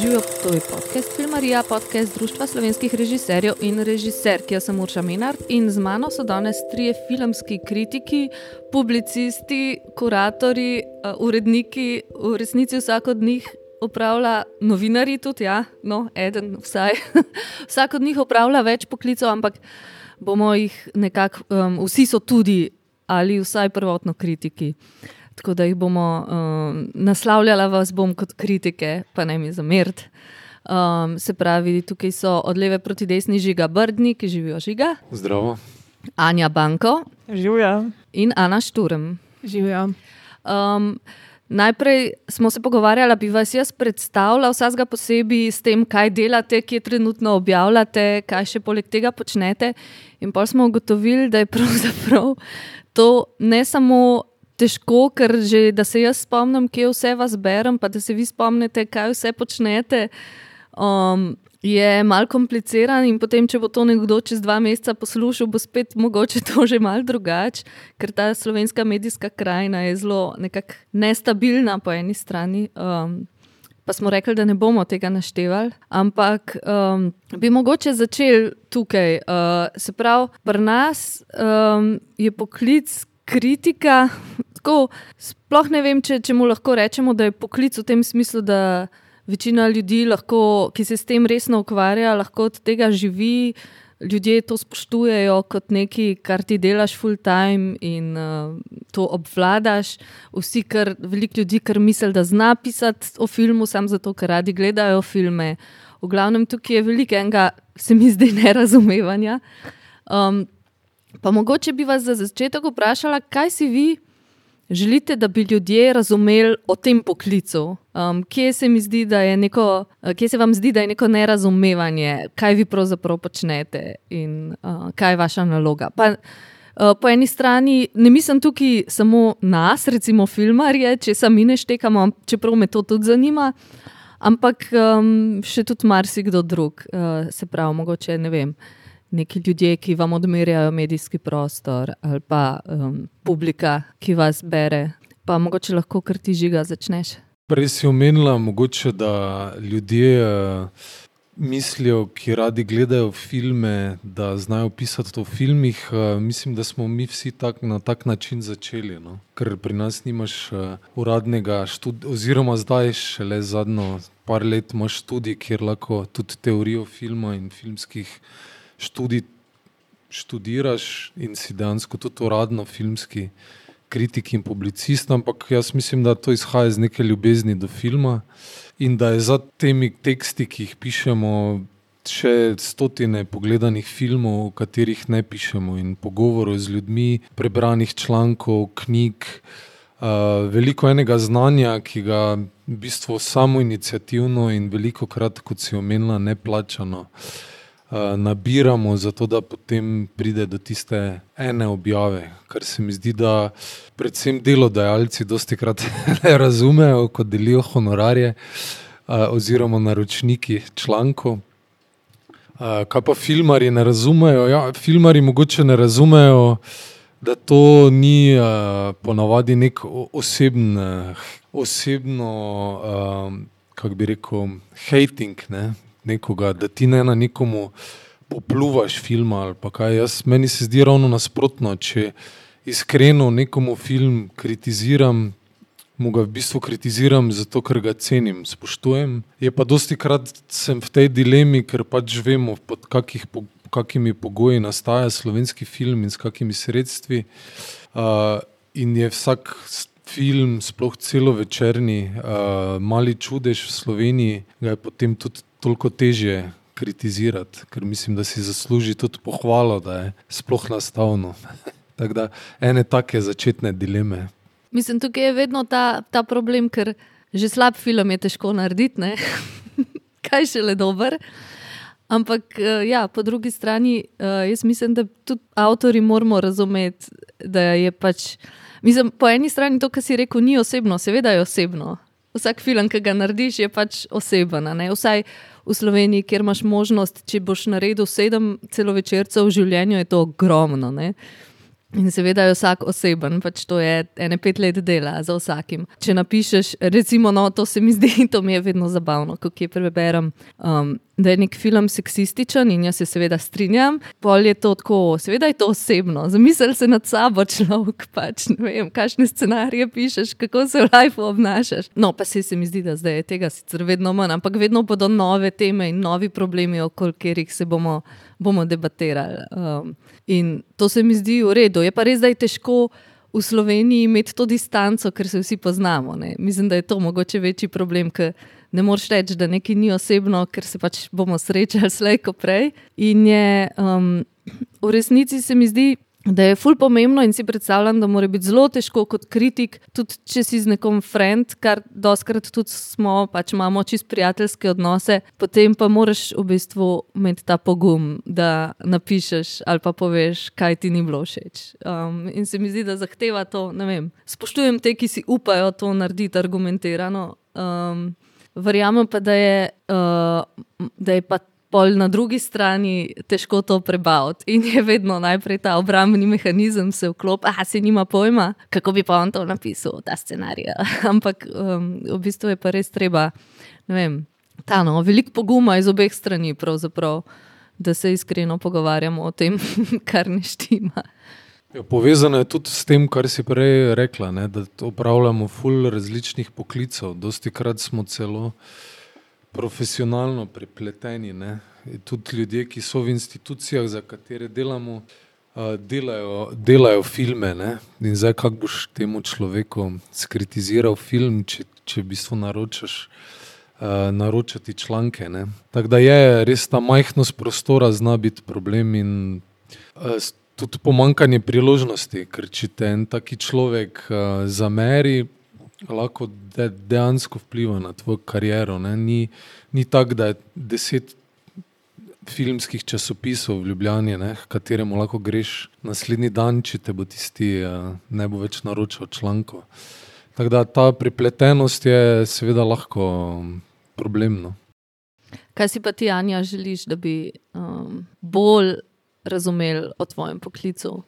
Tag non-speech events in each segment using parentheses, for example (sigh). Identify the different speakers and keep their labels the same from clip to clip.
Speaker 1: Živijo, to je podcast Filmarija, podcast Društva slovenskih režiserjev in režiserk. Jaz sem Urša Menard in z mano so danes trije filmski kritiki, publicisti, kuratori, uh, uredniki, v resnici vsak od njih opravlja, novinari tudi, ja, no, eden vsaj. (laughs) vsak od njih opravlja več poklicov, ampak bomo jih nekako, um, vsi so tudi ali vsaj prvotno kritiki. Tako da jih bomo um, naslavljali, vas bom kot kritike, pa ne mi zameriti. Um, se pravi, tukaj so od leve proti desni žiga Brdni, ki živijo žiga.
Speaker 2: Zdravo.
Speaker 1: Anja Banko.
Speaker 3: Živijo.
Speaker 1: In Ana Šturm.
Speaker 3: Živijo.
Speaker 1: Um, Najprej smo se pogovarjali, bi vas jaz predstavljal, vsakega posebej s tem, kaj delate, kje trenutno objavljate, kaj še poleg tega počnete. In pa smo ugotovili, da je pravzaprav to ne samo težko, ker že da se jaz spomnim, kje vse vas berem, pa da se vi spomnite, kaj vse počnete. Um, je malo kompliciran, in potem, če bo to nekdo čez dva meseca poslušal, bo spet mogoče (laughs) to že malo drugače, ker ta slovenska medijska krajina je zelo nestabilna po eni strani. Um, pa smo rekli, da ne bomo tega naštevali, ampak um, bi mogoče začeli tukaj. Uh, se pravi, pri nas um, je poklic kritika. Tako, sploh ne vem, če, če mu lahko rečemo, da je poklic v tem smislu, da večina ljudi, lahko, ki se s tem resno ukvarja, lahko od tega živi. Ljudje to spoštujejo kot nekaj, kar ti delaš full time in uh, to obvladaš. Vsi, kar veliko ljudi, ki mislijo, da zna pisati o filmu, samo zato, ker radi gledajo filme. V glavnem, tukaj je veliko enega, se mi zdi, nerazumevanja. Um, pa mogoče bi vas za začetek vprašala, kaj si vi želite, da bi ljudje razumeli o tem poklicu? Um, kje, se neko, uh, kje se vam zdi, da je neko nerazumevanje, kaj vi pravzaprav počnete in uh, kaj je vaša naloga? Pa, uh, po eni strani ne mislim tukaj samo nas, recimo filmarje, če sami ne štekamo, čeprav me to tudi zanima. Ampak um, še tudi marsikdo drug, uh, se pravi, mogoče ne vem neki ljudje, ki vam odmerjajo medijski prostor, ali pa um, publika, ki vas bere. Pa mogoče lahko kar ti žiga začneš.
Speaker 2: Prej si omenila, mogoče, da ljudje uh, mislijo, ki radi gledajo filme, da znajo pisati v filmih. Uh, mislim, da smo mi vsi tak, na tak način začeli. No? Ker pri nas nimaš uh, uradnega študija, oziroma zdaj šele zadnjo par let imaš študij, kjer lahko tudi teorijo filma in filmskih študij, študiraš in si dejansko tudi uradno filmski kritik in publicist, ampak jaz mislim, da to izhaja iz neke ljubezni do filma in da je za temi teksti, ki jih pišemo, še stotine pogledanih filmov, o katerih ne pišemo in pogovorov z ljudmi, prebranih člankov, knjig. Uh, veliko enega znanja, ki ga v bistvu samo inicijativno in veliko krat, kot si omenila, ne plačano uh, nabiramo, zato da potem pride do tiste ene objave. Kar se mi zdi, da predvsem delodajalci dosti krat (laughs) ne razumejo, ko delijo honorarje uh, oziroma naročniki člankov. Uh, kaj pa filmari ne razumejo? Ja, filmari mogoče ne razumejo, da to ni ponavadi nek osebn, osebno, kako bi rekel, hating. Ne? Nekoga, da ti ne na nekomu popluvaš film ali kaj. Jaz, meni se zdi ravno nasprotno, če iskreno nekomu film kritiziram. Mu ga v bistvu kritiziram zato, ker ga cenim, spoštujem. Je pa dosti krat sem v tej dilemi, ker pač vemo, pod kakih, po, kakimi pogoji nastaja slovenski film in s kakimi sredstvi. Uh, in je vsak film, sploh celo večerni, uh, mali čudež v Sloveniji, ga je potem tudi toliko težje kritizirati, ker mislim, da si zasluži tudi pohvalo, da je sploh nastavno. (laughs) Tako da ene take začetne dileme.
Speaker 1: Mislim, tukaj je vedno ta, ta problem, ker že slab film je težko narediti, (laughs) kaj še le dober. Ampak eh, ja, po drugi strani, eh, jaz mislim, da tudi avtori moramo razumeti, da je pač. Mislim, po eni strani to, kar si rekel, ni osebno, seveda je osebno vsak film, ki ga narediš, je pač oseben. Vsaj v Sloveniji, kjer imaš možnost, če boš naredil sedem celovečercev v življenju, je to ogromno. Ne? In seveda je vsak oseben, pač to je ene pet let dela za vsakim. Če napišeš, recimo, no, to se mi zdi, (laughs) to mi je vedno zabavno, ko kje preberem, um, da je nek film seksističen in jaz se seveda strinjam. Pol je to tako, seveda je to osebno, zamisel se nad sabo človek, pač ne vem, kakšne scenarije pišeš, kako se v lifeu obnašaš. No, pa se, se mi zdi, da zdaj je tega sicer vedno manj, ampak vedno bodo nove teme in novi problemi, okoli katerih se bomo, bomo debatirali. Um, in to se mi zdi v redu. Je pa res, da je težko v Sloveniji imeti to distanco, ker se vsi poznamo. Ne? Mislim, da je to mogoče večji problem, ker ne moreš reči, da nekaj ni osebno, ker se pač bomo srečali slejko prej. In je um, v resnici se mi zdi, da je ful pomembno in si predstavljam, da mora biti zelo težko kot kritik, tudi če si z nekom friend, kar doskrat tudi smo, pač imamo čist prijateljske odnose, potem pa moraš v bistvu imeti ta pogum, da napišeš ali pa poveš, kaj ti ni bilo všeč. Um, in se mi zdi, da zahteva to, ne vem, spoštujem te, ki si upajo to narediti argumentirano. Um, verjamem pa, da je, uh, da je pa pol na drugi strani težko to prebaviti. In je vedno najprej ta obrambni mehanizem se vklop, a se nima pojma, kako bi pa on to napisal, ta scenarij. (laughs) Ampak um, v bistvu je pa res treba, ne vem, ta no, veliko poguma iz obeh strani, da se iskreno pogovarjamo o tem, (laughs) kar ne štima.
Speaker 2: Ja, povezano je tudi s tem, kar si prej rekla, ne, da upravljamo ful različnih poklicev. Dosti krat smo celo profesionalno prepleteni. Ne? Tudi ljudje, ki so v institucijah, za katere delamo, delajo, delajo filme. Ne? In zdaj, kako boš temu človeku skritiziral film, če, če v bistvu naročaš. Naročati članke. Ne. Tako da je res ta majhnost prostora, zna biti problem, in tudi pomankanje priložnosti. Ker če te en taki človek zameri, lahko de, dejansko vpliva na tvojo kariero. Ni, ni tako, da je deset filmskih časopisov v Ljubljani, ne, kateremu lahko greš naslednji dan, če te bo tisti uh, ne bo več naročil članko. Tako da ta pripletenost je seveda lahko problemna.
Speaker 1: Kaj si pa ti, Anja, želiš, da bi um, bolj razumeli o tvojem poklicu?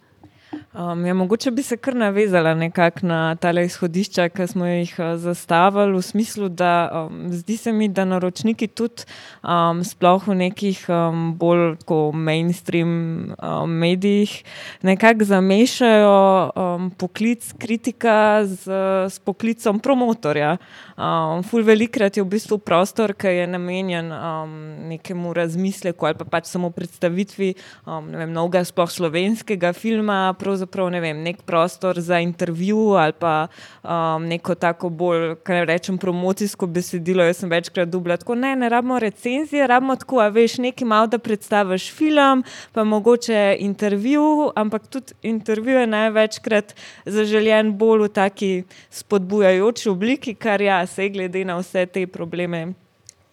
Speaker 3: Um, ja, mogoče bi se kar navezala na ta izhodišča, ki smo jih uh, zastavili, v smislu, da um, zdi se mi, da naročniki tudi um, sploh v nekih um, bolj mainstream um, medijih nekako zamešajo um, poklic kritika z, z poklicom promotorja. Um, ful velikrat je v bistvu prostor, ki je namenjen um, nekemu razmisleku ali pa pač samo predstavitvi um, vem, novega, sploh slovenskega filma, pravzaprav ne vem, nek prostor za intervju ali pa um, neko tako bolj, kaj rečem, promocijsko besedilo. Jaz sem večkrat dubla, tako ne, ne rabimo recenzije, rabimo tako, a veš, nekaj malo, da predstaviš film, pa mogoče intervju, ampak tudi intervju je največkrat zaželjen bolj v taki spodbujajoči obliki, kar jaz se glede na vse te probleme.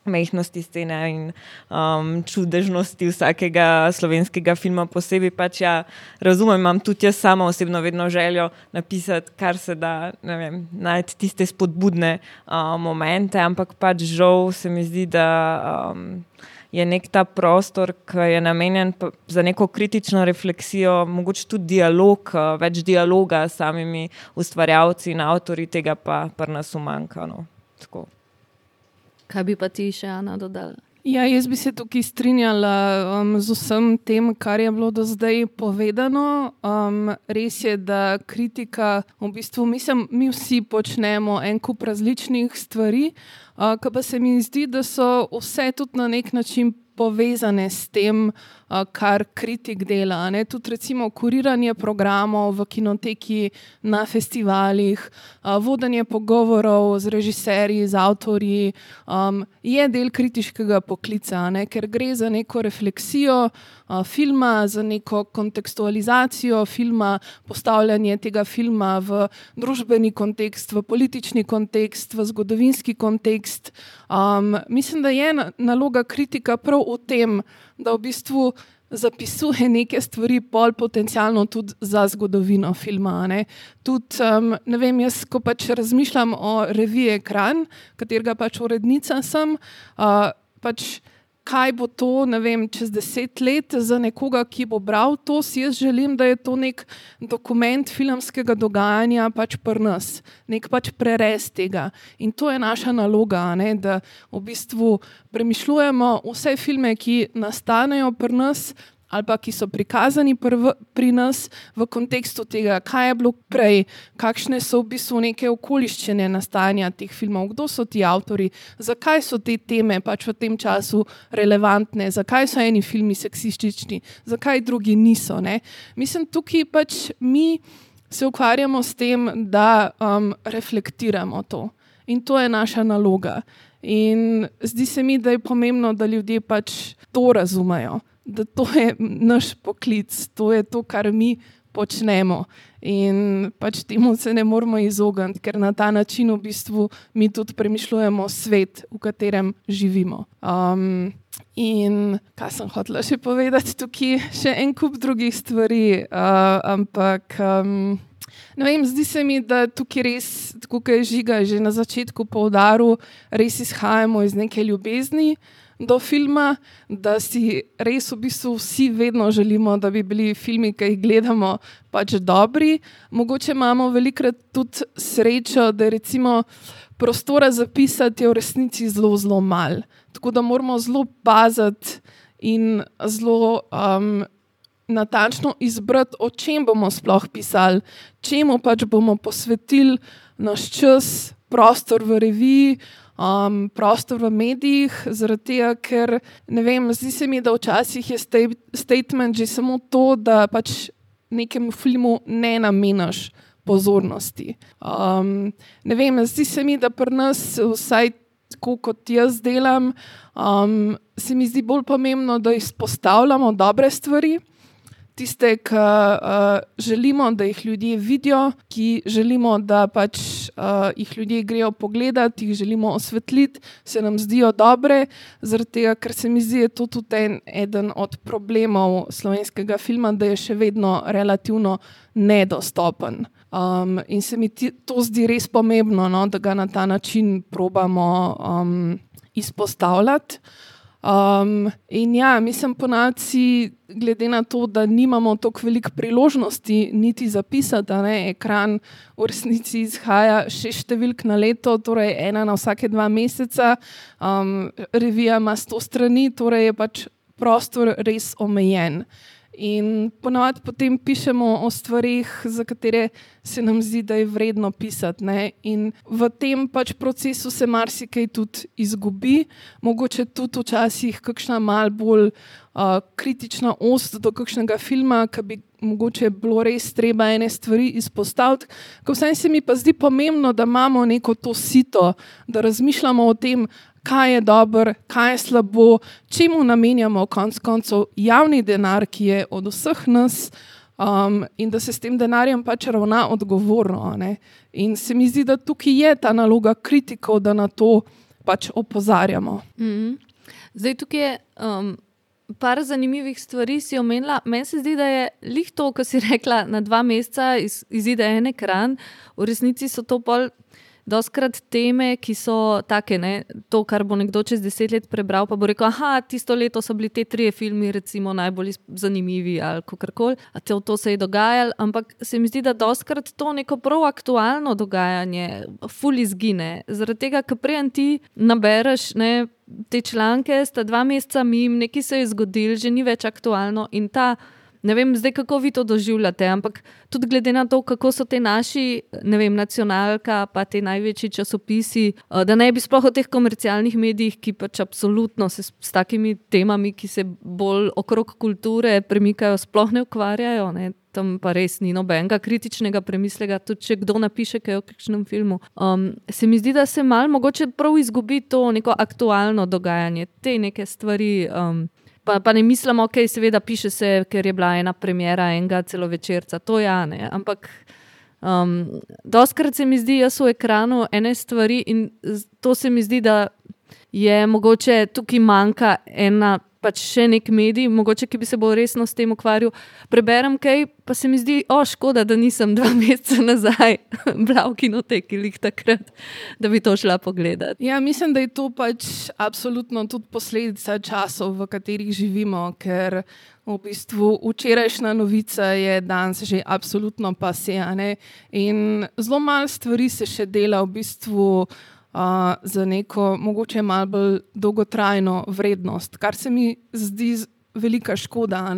Speaker 3: Mehnosti scene in um, čudežnosti vsakega slovenskega filma, posebej pač ja, razumem, imam tudi jaz sama osebno vedno željo napisati, kar se da, vem, najti tiste spodbudne um, momente, ampak pač žal se mi zdi, da um, je nek ta prostor, ki je namenjen za neko kritično refleksijo, mogoče tudi dialog, uh, več dialoga s samimi ustvarjalci in avtori, tega pa pri nas umanjka. No.
Speaker 1: Kaj bi pa ti še Ana dodala?
Speaker 4: Ja, jaz bi se tukaj strinjala um, z vsem tem, kar je bilo do zdaj povedano. Um, res je, da kritika, v bistvu, mislim, mi vsi počnemo en kup različnih stvari, uh, pa se mi zdi, da so vse tudi na nek način povezane s tem, kar kritik dela. Ne? Tudi recimo kuriranje programov v kinoteki, na festivalih, vodenje pogovorov z režiserji, z avtorji, um, je del kritiškega poklica, ne? ker gre za neko refleksijo uh, filma, za neko kontekstualizacijo filma, postavljanje tega filma v družbeni kontekst, v politični kontekst, v zgodovinski kontekst. Um, mislim, da je naloga kritika prav v tem, da v bistvu zapisuje neke stvari, pol potencialno tudi za zgodovino filma. Ne. Tudi, um, ne vem, jaz, ko pač razmišljam o reviji Ekran, katerega pač urednica sem, uh, pač kaj bo to, ne vem, čez deset let za nekoga, ki bo bral to, si jaz želim, da je to nek dokument filmskega dogajanja pač pri nas, nek pač prerez tega. In to je naša naloga, ne, da v bistvu premišljujemo vse filme, ki nastanejo pri nas, ali pa ki so prikazani prv, pri nas v kontekstu tega, kaj je bilo prej, kakšne so v bistvu neke okoliščine nastajanja teh filmov, kdo so ti avtori, zakaj so te teme pač v tem času relevantne, zakaj so eni filmi seksistični, zakaj drugi niso. Ne? Mislim, tukaj pač mi se ukvarjamo s tem, da um, reflektiramo to. In to je naša naloga. In zdi se mi, da je pomembno, da ljudje pač to razumejo da to je naš poklic, to je to, kar mi počnemo. In pač temu se ne moramo izogniti, ker na ta način v bistvu mi tudi premišljujemo svet, v katerem živimo. Um, in kaj sem hotel še povedati, tukaj še en kup drugih stvari, uh, ampak. Um, Vem, zdi se mi, da tukaj res, kot je žiga že na začetku poudaril, res izhajamo iz neke ljubezni, uh, do filma, da si res v bistvu vsi vedno želimo, da bi bili filmi, ki jih gledamo, pač dobri. Mogoče imamo velikrat tudi srečo, da je prostora za pisati v resnici zelo, zelo mal. Tako da moramo zelo paziti in zelo. Um, Natančno izbrati, o čem bomo sploh pisali, čemu pač bomo posvetili naš čas, prostor v reviji, um, prostor v medijih, zaradi tega, ker ne vem, zdi se mi, da včasih je statement že samo to, da pač nekemu filmu ne namenaš pozornosti. Um, ne vem, zdi se mi, da pri nas, vsaj tako kot jaz delam, um, se mi zdi bolj pomembno, da izpostavljamo dobre stvari tiste, ki uh, želimo, da jih ljudje vidijo, ki želimo, da pač uh, jih ljudje grejo pogledat, jih želimo osvetliti, se nam zdijo dobre, zaradi tega, ker se mi zdi, da je to tudi en, eden od problemov slovenskega filma, da je še vedno relativno nedostopen. Um, in se mi ti, to zdi res pomembno, no, da ga na ta način probamo um, izpostavljati. Um, in ja, mislim, ponavadi, glede na to, da nimamo tako veliko priložnosti, niti zapisati, da je ekran v resnici izhaja šest številk na leto, torej ena na vsake dva meseca, um, revija ima sto strani, torej je pač prostor res omejen. In ponovadi potem pišemo o stvarih, za katere se nam zdi, da je vredno pisati. Ne? In v tem pač procesu se marsikaj tudi izgubi, mogoče tudi včasih kakšna mal bolj uh, kritična ost do kakšnega filma, ki bi mogoče bilo res treba ene stvari izpostaviti. Vsem se mi pa zdi pomembno, da imamo neko to sito, da razmišljamo o tem, kaj je dobro, kaj je slabo, čemu namenjamo konec koncev javni denar, ki je od vseh nas. Um, in da se s tem denarjem pač ravna odgovorno. Ne? In se mi zdi, da tukaj je ta naloga kritikov, da na to pač opozarjamo.
Speaker 1: Mm -hmm. Zdaj, tukaj je um, par zanimivih stvari, si omenila. Meni se zdi, da je lih to, kar si rekla, na dva meseca iz, izide en ekran, v resnici so to pol doskrat teme, ki so take, ne, to, kar bo nekdo čez deset let prebral, pa bo rekel: Ah, tisto leto so bili te tri filme, recimo, najbolj zanimivi ali kako koli, te, to se je dogajalo. Ampak se mi zdi, da doskrat to neko prav aktualno dogajanje, fully zgine. Zaradi tega, ker prej ti nabereš. Ne, Te članke sta dva meseca mim, nekaj se je zgodilo, že ni več aktualno in ta Ne vem, zdaj kako vi to doživljate, ampak tudi glede na to, kako so te naši, ne vem, nacionalka, pa te največji časopisi, eh, da ne bi sploh o teh komercialnih medijih, ki pač absolutno se s, s takimi temami, ki se bolj okrog kulture premikajo, sploh ne ukvarjajo. Ne? Tam pa res ni nobenega kritičnega premislega, tudi če kdo napiše kaj o kakšnem filmu. Um, se mi zdi, da se malo mogoče prav izgubi to neko aktualno dogajanje, te neke stvari. Um, Pa, pa ne mislimo, da okay, seveda piše se, ker je bila ena premjera enega celo večerca. To je ja, ne. Ampak um, doskrat se mi zdi, da so v ekranu ene stvari in to se mi zdi, da je mogoče tukaj manjka ena pač še nek medij, mogoče ki bi se bolj resno s tem ukvarjal. Preberem kaj, pa se mi zdi, o, škoda, da nisem dva (laughs) meseca nazaj bila v kinoteki lik takrat, da bi to šla pogledat.
Speaker 4: Ja, mislim, da je to pač absolutno tudi posledica časov, v katerih živimo, ker v bistvu včerajšnja novica je danes že absolutno pasejane in zelo malo stvari se še dela v bistvu uh, za neko mogoče malo bolj dolgotrajno vrednost, kar se mi zdi velika škoda,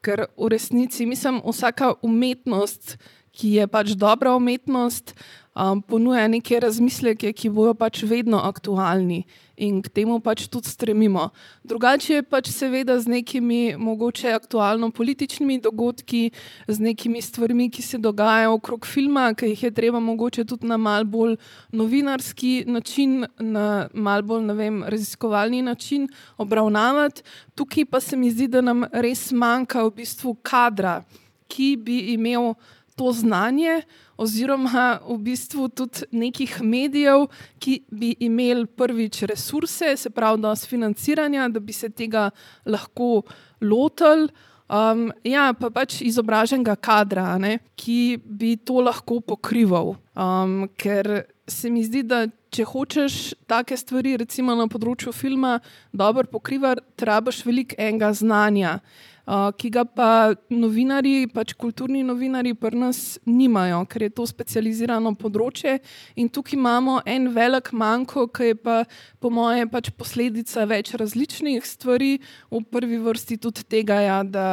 Speaker 4: ker v resnici mislim, vsaka umetnost, ki je pač dobra umetnost, um, ponuja neke razmisleke, ki bodo pač vedno aktualni in k temu pač tudi stremimo. Drugače je pač seveda z nekimi mogoče aktualno-političnimi dogodki, z nekimi stvarmi, ki se dogajajo okrog filma, ki jih je treba mogoče tudi na mal bolj novinarski način, na mal bolj vem, raziskovalni način obravnavati. Tukaj pa se mi zdi, da nam res manjka v bistvu kadra, ki bi imel to znanje, oziroma v bistvu tudi nekih medijev, ki bi imeli prvič resurse, se pravi, da so financiranja, da bi se tega lahko lotili. Um, ja, pa pač izobraženega kadra, ne, ki bi to lahko pokrival. Um, ker se mi zdi, da če hočeš take stvari, recimo na področju filma, dobro pokrivati, trebaš veliko enega znanja ki ga pa novinari, pač kulturni novinari, pri nas nimajo, ker je to specializirano področje. In tukaj imamo en velik manjko, ki je pa, po moje, pač posledica več različnih stvari, v prvi vrsti tudi tega, ja, da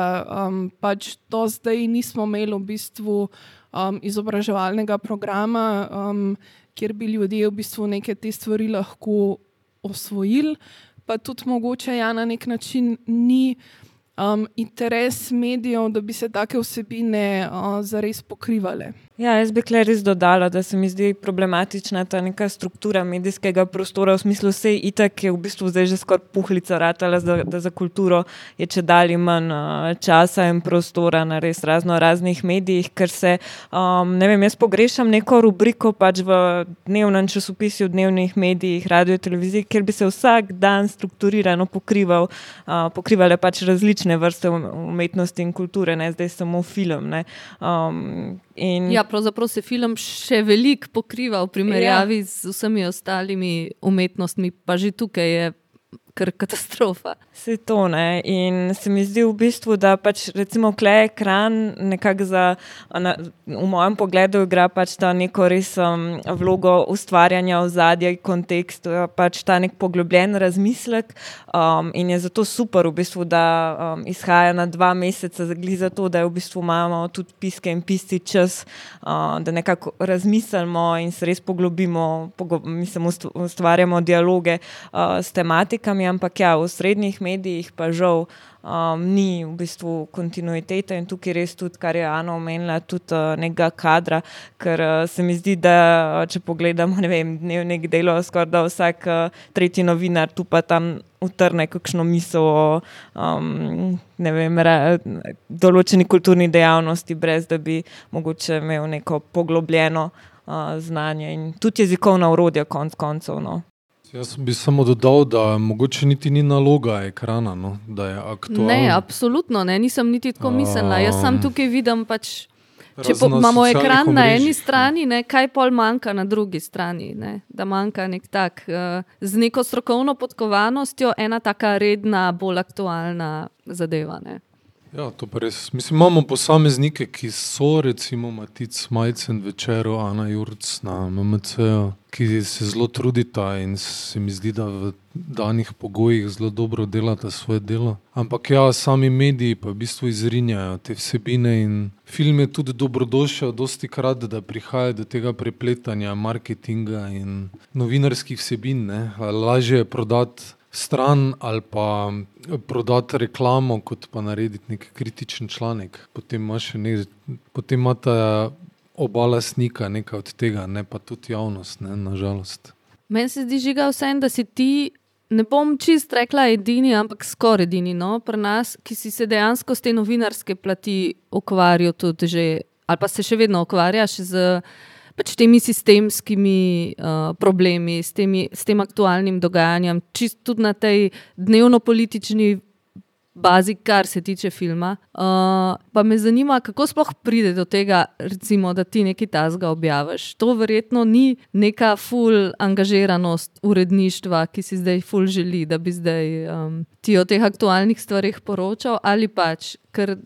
Speaker 4: um, pač do zdaj nismo imeli v bistvu um, izobraževalnega programa, um, kjer bi ljudje v bistvu neke te stvari lahko osvojili. Pa tudi mogoče ja, na nek način ni um, interes medijev, da bi se take vsebine uh, zares pokrivale.
Speaker 3: Ja, jaz bi res dodala, da se mi zdi problematična ta neka struktura medijskega prostora, v smislu, je itak je v bistvu zdaj že skoraj puhlica ratala, da, da za kulturo je če dalje manj časa in prostora na res razno raznih medijih, ker se, um, ne vem, jaz pogrešam neko rubriko pač v dnevnem časopisju, v dnevnih medijih, radio, televiziji, kjer bi se vsak dan strukturirano pokrival, uh, pokrivale pač različne vrste umetnosti in kulture, ne zdaj samo film. Um,
Speaker 1: in... Ja, pravzaprav se film še veliko pokriva v primerjavi ja. z vsemi ostalimi umetnostmi, pa že tukaj je kar katastrofa.
Speaker 3: Se to ne. In se mi zdi v bistvu, da pač recimo klej ekran nekako za, na, v mojem pogledu, igra pač ta neko res um, vlogo ustvarjanja v zadnji kontekst, pač ta nek poglobljen razmislek. Um, in je zato super, v bistvu, da um, izhaja na dva meseca, za to, da v bistvu imamo tudi piske in pisci čas, uh, da nekako razmislimo in se res poglobimo, pogo mislim, ustvarjamo dialoge uh, s tematikami ampak ja, v srednjih medijih pa žal um, ni v bistvu kontinuitete in tukaj res tudi, kar je Ana omenila, tudi uh, nekega kadra, ker uh, se mi zdi, da če pogledamo, (laughs) ne vem, dnevnik delo, skoraj da vsak uh, tretji novinar tu pa tam. Utrne kakšno misel o um, vem, re, določeni kulturni dejavnosti, brez da bi mogoče imel neko poglobljeno uh, znanje in tudi jezikovna urodja, konc koncev. No.
Speaker 2: Jaz bi samo dodal, da mogoče niti ni naloga ekrana, no? da je aktualno.
Speaker 1: Ne, absolutno ne, nisem niti tako mislila. Jaz sem tukaj vidim, pač, če po, imamo ekran na eni strani, ne, kaj pol manjka na drugi strani. Ne? Da manjka nek tak, uh, z neko strokovno podkovanostjo, ena taka redna, bolj aktualna zadeva. Ne?
Speaker 2: Ja, to pa res. Mislim, imamo posameznike, ki so, recimo, Matic, Majcen, Večero, Ana Jurc na MMC, ki se zelo trudita in se mi zdi, da v danih pogojih zelo dobro delata svoje delo. Ampak ja, sami mediji pa v bistvu izrinjajo te vsebine in film je tudi dobrodošel, dosti krat, da prihaja do tega prepletanja marketinga in novinarskih vsebin. Ne. Lažje je prodati stran ali pa prodati reklamo, kot pa narediti neki kritičen članek. Potem potem imata oba lasnika nekaj od tega, ne pa tudi javnost, ne, nažalost.
Speaker 1: Meni se zdi žiga vse, da si ti. Ne bom čist rekla edini, ampak skoraj edini, no, pri nas, ki si se dejansko s te novinarske plati ukvarjal, tudi že, ali pa se še vedno ukvarjaš z pač temi sistemskimi uh, problemi, s, temi, s tem aktualnim dogajanjem, čisto tudi na tej dnevno-politični bazi, kar se tiče filma. Uh, pa me zanima, kako sploh pride do tega, recimo, da ti nekaj tasga objaviš. To verjetno ni neka full angažiranost uredništva, ki si zdaj full želi, da bi zdaj um, ti o teh aktualnih stvarih poročal, ali pač, ker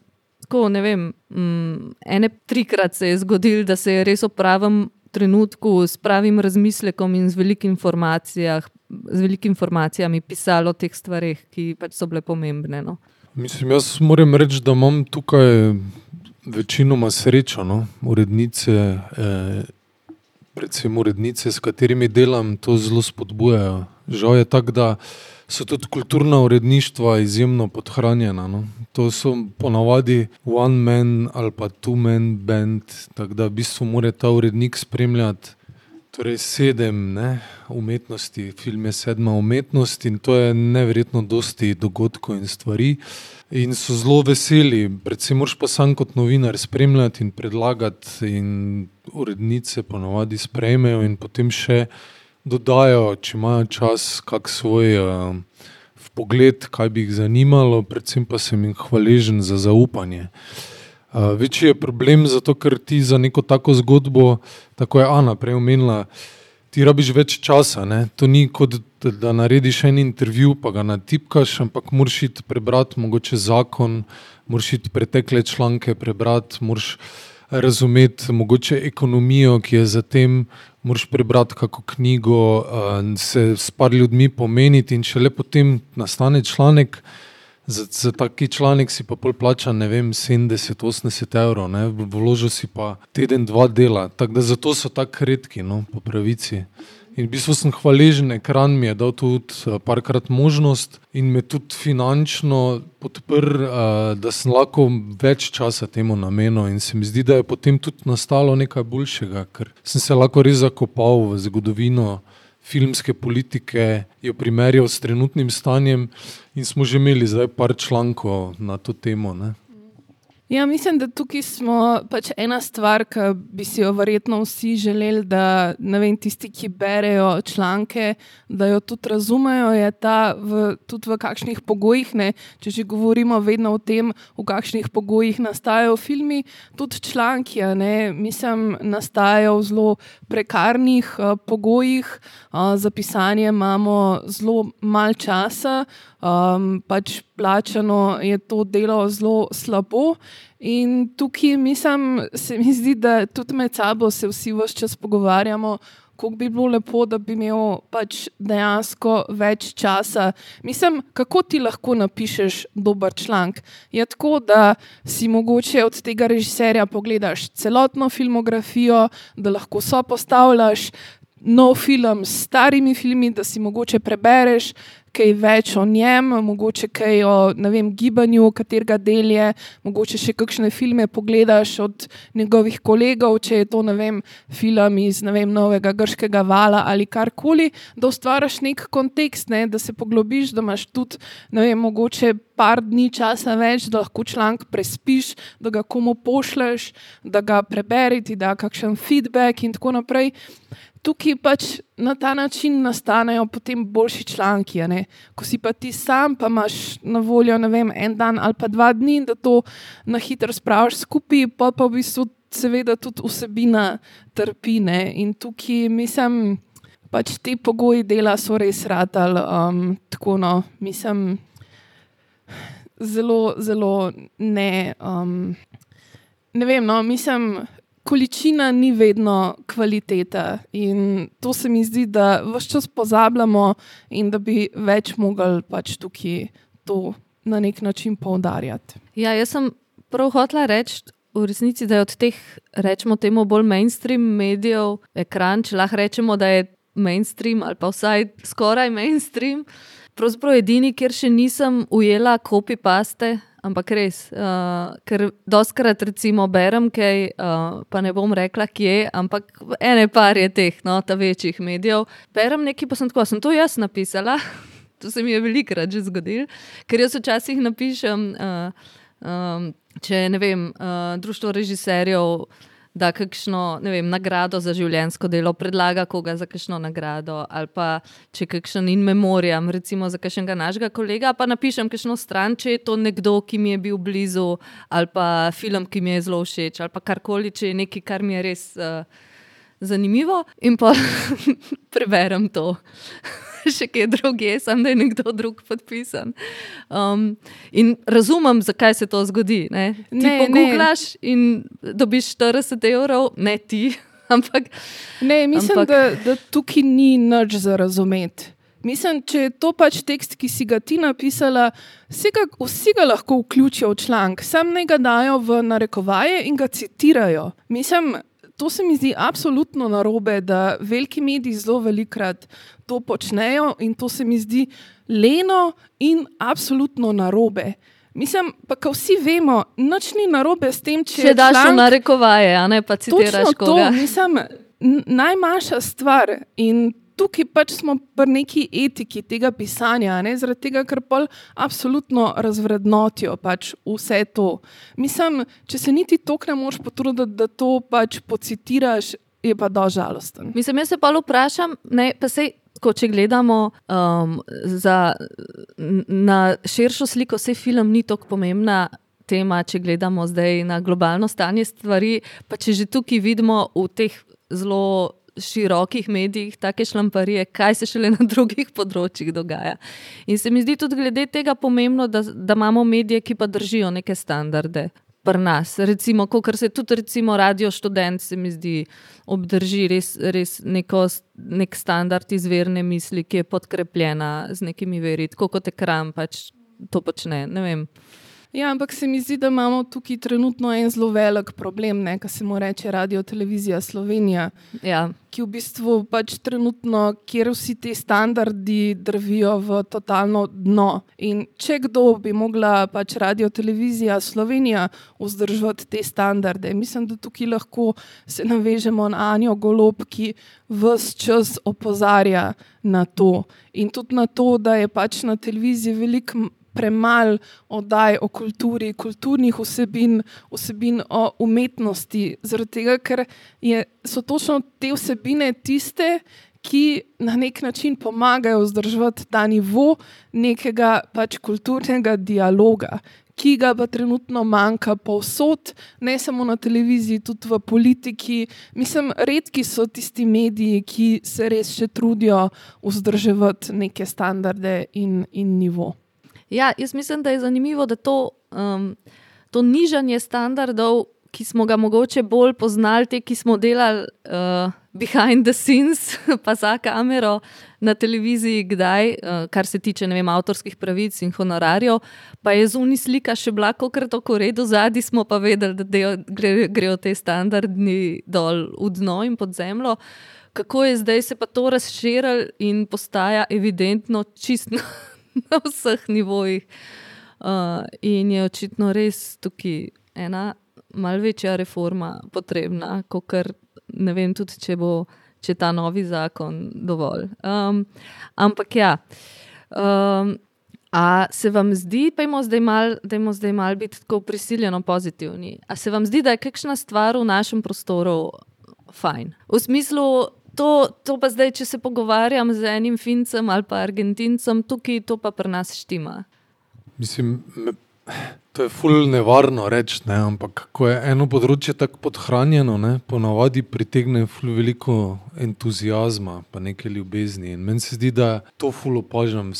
Speaker 1: tako ne vem. Um, ene trikrat se je zgodilo, da se je res v pravem trenutku s pravim razmislekom in z velikim informacijami z velikimi informacijami pisalo o teh stvarih, ki pač so bile pomembne. No.
Speaker 2: Mislim, jaz moram reči, da imam tukaj večinoma srečo, no? urednice, eh, predvsem urednice, s katerimi delam, to zelo spodbujajo. Žal je tako, da so tudi kulturna uredništva izjemno podhranjena. No? To so ponavadi one man ali pa two man band, tako da v bistvu mora ta urednik spremljati Torej, sedem ne, umetnosti, film je sedma umetnost in to je neverjetno dosti dogodkov in stvari. In so zelo veseli, predvsem moš pa sam kot novinar spremljati in predlagati, in urednice ponovadi sprejmejo in potem še dodajo, če imajo čas, kak svoj uh, pogled, kaj bi jih zanimalo, predvsem pa sem jim hvaležen za zaupanje. Uh, večji je problem zato, ker ti za neko tako zgodbo, tako je Ana prej omenila, ti rabiš več časa. Ne? To ni kot da narediš en intervju, pa ga natipkaš, ampak moraš iti prebrati mogoče zakon, moraš iti pretekle članke prebrati, moraš razumeti mogoče ekonomijo, ki je za tem. Moraš prebrati kako knjigo, se s par ljudmi pomeniti, in če le potem nastane članek, Za, za taki članek si pa pol plača, ne vem, 70-80 evrov, vložil si pa teden, dva dela. Tako da zato so tako redki, no, po pravici. In v bistvu sem hvaležen, ekran mi je dal tudi eh, parkrat možnost in me tudi finančno podprl, eh, da sem lahko več časa temu namenil. In se mi zdi, da je potem tudi nastalo nekaj boljšega, ker sem se lahko res zakopal v zgodovino filmske politike, jo primerjal s trenutnim stanjem, in smo že imeli zdaj par člankov na to temo. Ne?
Speaker 4: Ja, mislim, da tukaj smo pač ena stvar, ki bi si jo verjetno vsi želeli, da vem, tisti, ki berejo članke, da jo tudi razumejo, je ta v, tudi v kakšnih pogojih. Ne? Če že govorimo vedno o tem, v kakšnih pogojih nastajajo filmi, tudi članki, ne? mislim, nastajajo v zelo prekarnih uh, pogojih. Uh, za pisanje imamo zelo malo časa um, pač plačano je to delo zelo slabo. In tukaj mislim, se mi zdi, da tudi med sabo se vsi vse čas pogovarjamo. Kako bi bilo lepo, da bi imel pač dejansko več časa. Mislim, kako ti lahko napišeš dober članek. Je tako, da si mogoče od tega režiserja pogledaš celotno filmografijo, da lahko so postavljaš nov film s starimi filmi, da si mogoče prebereš kaj več o njem, mogoče kaj o vem, gibanju, katerega del je, mogoče še kakšne filme pogledaš od njegovih kolegov, če je to vem, film iz vem, novega grškega vala ali karkoli, da ustvariš nek kontekst, ne, da se poglobiš, da imaš tudi vem, mogoče par dni časa več, da lahko članek prespiš, da ga komu pošleš, da ga prebereš, da kakšen feedback in tako naprej tukaj pač na ta način nastanejo potem boljši članki. Ko si pa ti sam, pa imaš na voljo vem, en dan ali pa dva dni, da to na hitro spraviš skupaj, pa pa v bistvu seveda tudi vsebina trpi. Ne? In tukaj mislim, pač te pogoji dela so res radali. Um, tako no, mislim, zelo, zelo ne. Um, ne vem, no, mislim količina ni vedno kvaliteta. In to se mi zdi, da vse čas pozabljamo in da bi več mogli pač tukaj to na nek način poudarjati.
Speaker 1: Ja, jaz sem prav hotela reči. V resnici je od teh, rečemo, temu bolj mainstream medijev, ekran, če lahko rečemo, da je mainstream ali pa vsaj skoraj mainstream. Pravzaprav edini, kjer še nisem ujela copy-paste, ampak res, uh, ker doskrat recimo berem kaj, uh, pa ne bom rekla, kje, ampak ene par je teh, no, ta večjih medijev. Berem nekaj, pa sem tako, sem to jaz napisala. (laughs) to se mi je velikrat že zgodilo, ker jaz včasih napišem, uh, um, če ne vem, uh, društvo režiserjev. Da kakšno vem, nagrado za življenjsko delo predlaga koga za kakšno nagrado, ali pa če kakšen in memoriam, recimo za kakšnega našega kolega, pa napišem kakšno stran, če je to nekdo, ki mi je bil blizu, ali pa film, ki mi je zelo všeč, ali pa karkoli, če je nekaj, kar mi je res uh, zanimivo, in pa (laughs) preberem to. (laughs) še kje drugje, sem da je nekdo drug podpisan. Um, in razumem, zakaj se to zgodi. Ne? Ti ne, poglaš in dobiš 40 evrov, ne ti. (laughs) Ampak,
Speaker 4: ne, mislim, ampak... Da, da tukaj ni nič za razumeti. Mislim, če je to pač tekst, ki si ga ti napisala, vsi ga, vsi ga lahko vključijo v članek, sam ne ga dajo v narekovaje in ga citirajo. Mislim, to se mi zdi absolutno narobe, da veliki mediji zelo velikrat to počnejo in to se mi zdi leno in absolutno narobe. Mislim, pa ko vsi vemo, noč ni narobe s tem, če,
Speaker 1: če daš člank, na rekovaje, a ne pa citiraš koga.
Speaker 4: To, mislim, najmanjša stvar in tukaj pač smo pri neki etiki tega pisanja, ne? zaradi tega, ker pa absolutno razvrednotijo pač vse to. Mislim, če se niti tok ne moš potruditi, da to pač pocitiraš, je pa do žalosten.
Speaker 1: Mislim, jaz se pa vprašam, ne, pa sej. Ko če gledamo um, za, na širšo sliko, se film ni tako pomembna tema, če gledamo zdaj na globalno stanje stvari. Pa če že tukaj vidimo v teh zelo širokih medijih take šlamparije, kaj se šele na (laughs) drugih področjih dogaja. In se mi zdi tudi glede tega pomembno, da, da imamo medije, ki pa držijo neke standarde. Pri nas, recimo, kot se tudi recimo, radio študent, se mi zdi, obdrži res, res neko, nek standard izvirne misli, ki je podkrepljena z nekimi veri, kot ekran pač to počne. Ne vem.
Speaker 4: Ja, ampak se mi zdi, da imamo tukaj trenutno en zelo velik problem, kar se mu reče Radio Televizija Slovenija.
Speaker 1: Ja.
Speaker 4: Ki v bistvu pač trenutno, kjer vsi ti standardi drvijo v totalno dno. In če kdo bi mogla pač Radio Televizija Slovenija vzdržati te standarde, mislim, da tukaj lahko se navežemo na Anjo Golob, ki vse čas opozarja na to. In tudi na to, da je pač na televiziji veliko premalo oddaj o kulturi, kulturnih vsebin, vsebin o umetnosti, zaradi tega, ker je, so točno te vsebine tiste, ki na nek način pomagajo vzdrževati ta nivo nekega pač kulturnega dialoga. Ki ga pa trenutno manjka povsod, ne samo na televiziji, tudi v politiki. Mislim, redki so tisti mediji, ki se res še trudijo vzdrževati neke standarde in, in nivo.
Speaker 1: Ja, jaz mislim, da je zanimivo, da to, um, to nižanje standardov, ki smo ga mogoče bolj poznali, te, ki smo delali uh, behind the scenes, (laughs) pa za kamero na televiziji, kdaj, uh, kar se tiče vem, avtorskih pravic in honorarjev, pa je zunaj slika še bila, kot tako redo, zadnji smo pa vedeli, da grejo gre te standardi dol v dno in pod zemljo. Kako je zdaj se pa to razširilo in postaja evidentno čisto. (laughs) (laughs) na vseh nivojih. Uh, in je očitno res tukaj ena malce večja reforma potrebna, kot ne vem, tudi če bo če ta novi zakon dovolj. Um, ampak ja. Um, A se vam zdi, da je zdaj malo mal biti tako prisiljeno pozitivni? A se vam zdi, da je kakšna stvar v našem prostoru fajn? V smislu, to, to pa zdaj, če se pogovarjam z enim Fincem ali pa Argentincem, tukaj to pa pri nas štima.
Speaker 2: Mislim, to je fully nevarno reči, ne, ampak ko je eno področje tako podhranjeno, ponavadi pritegne fully veliko entuzijazma, pa nekaj ljubezni. In meni se zdi, da to fully opažam.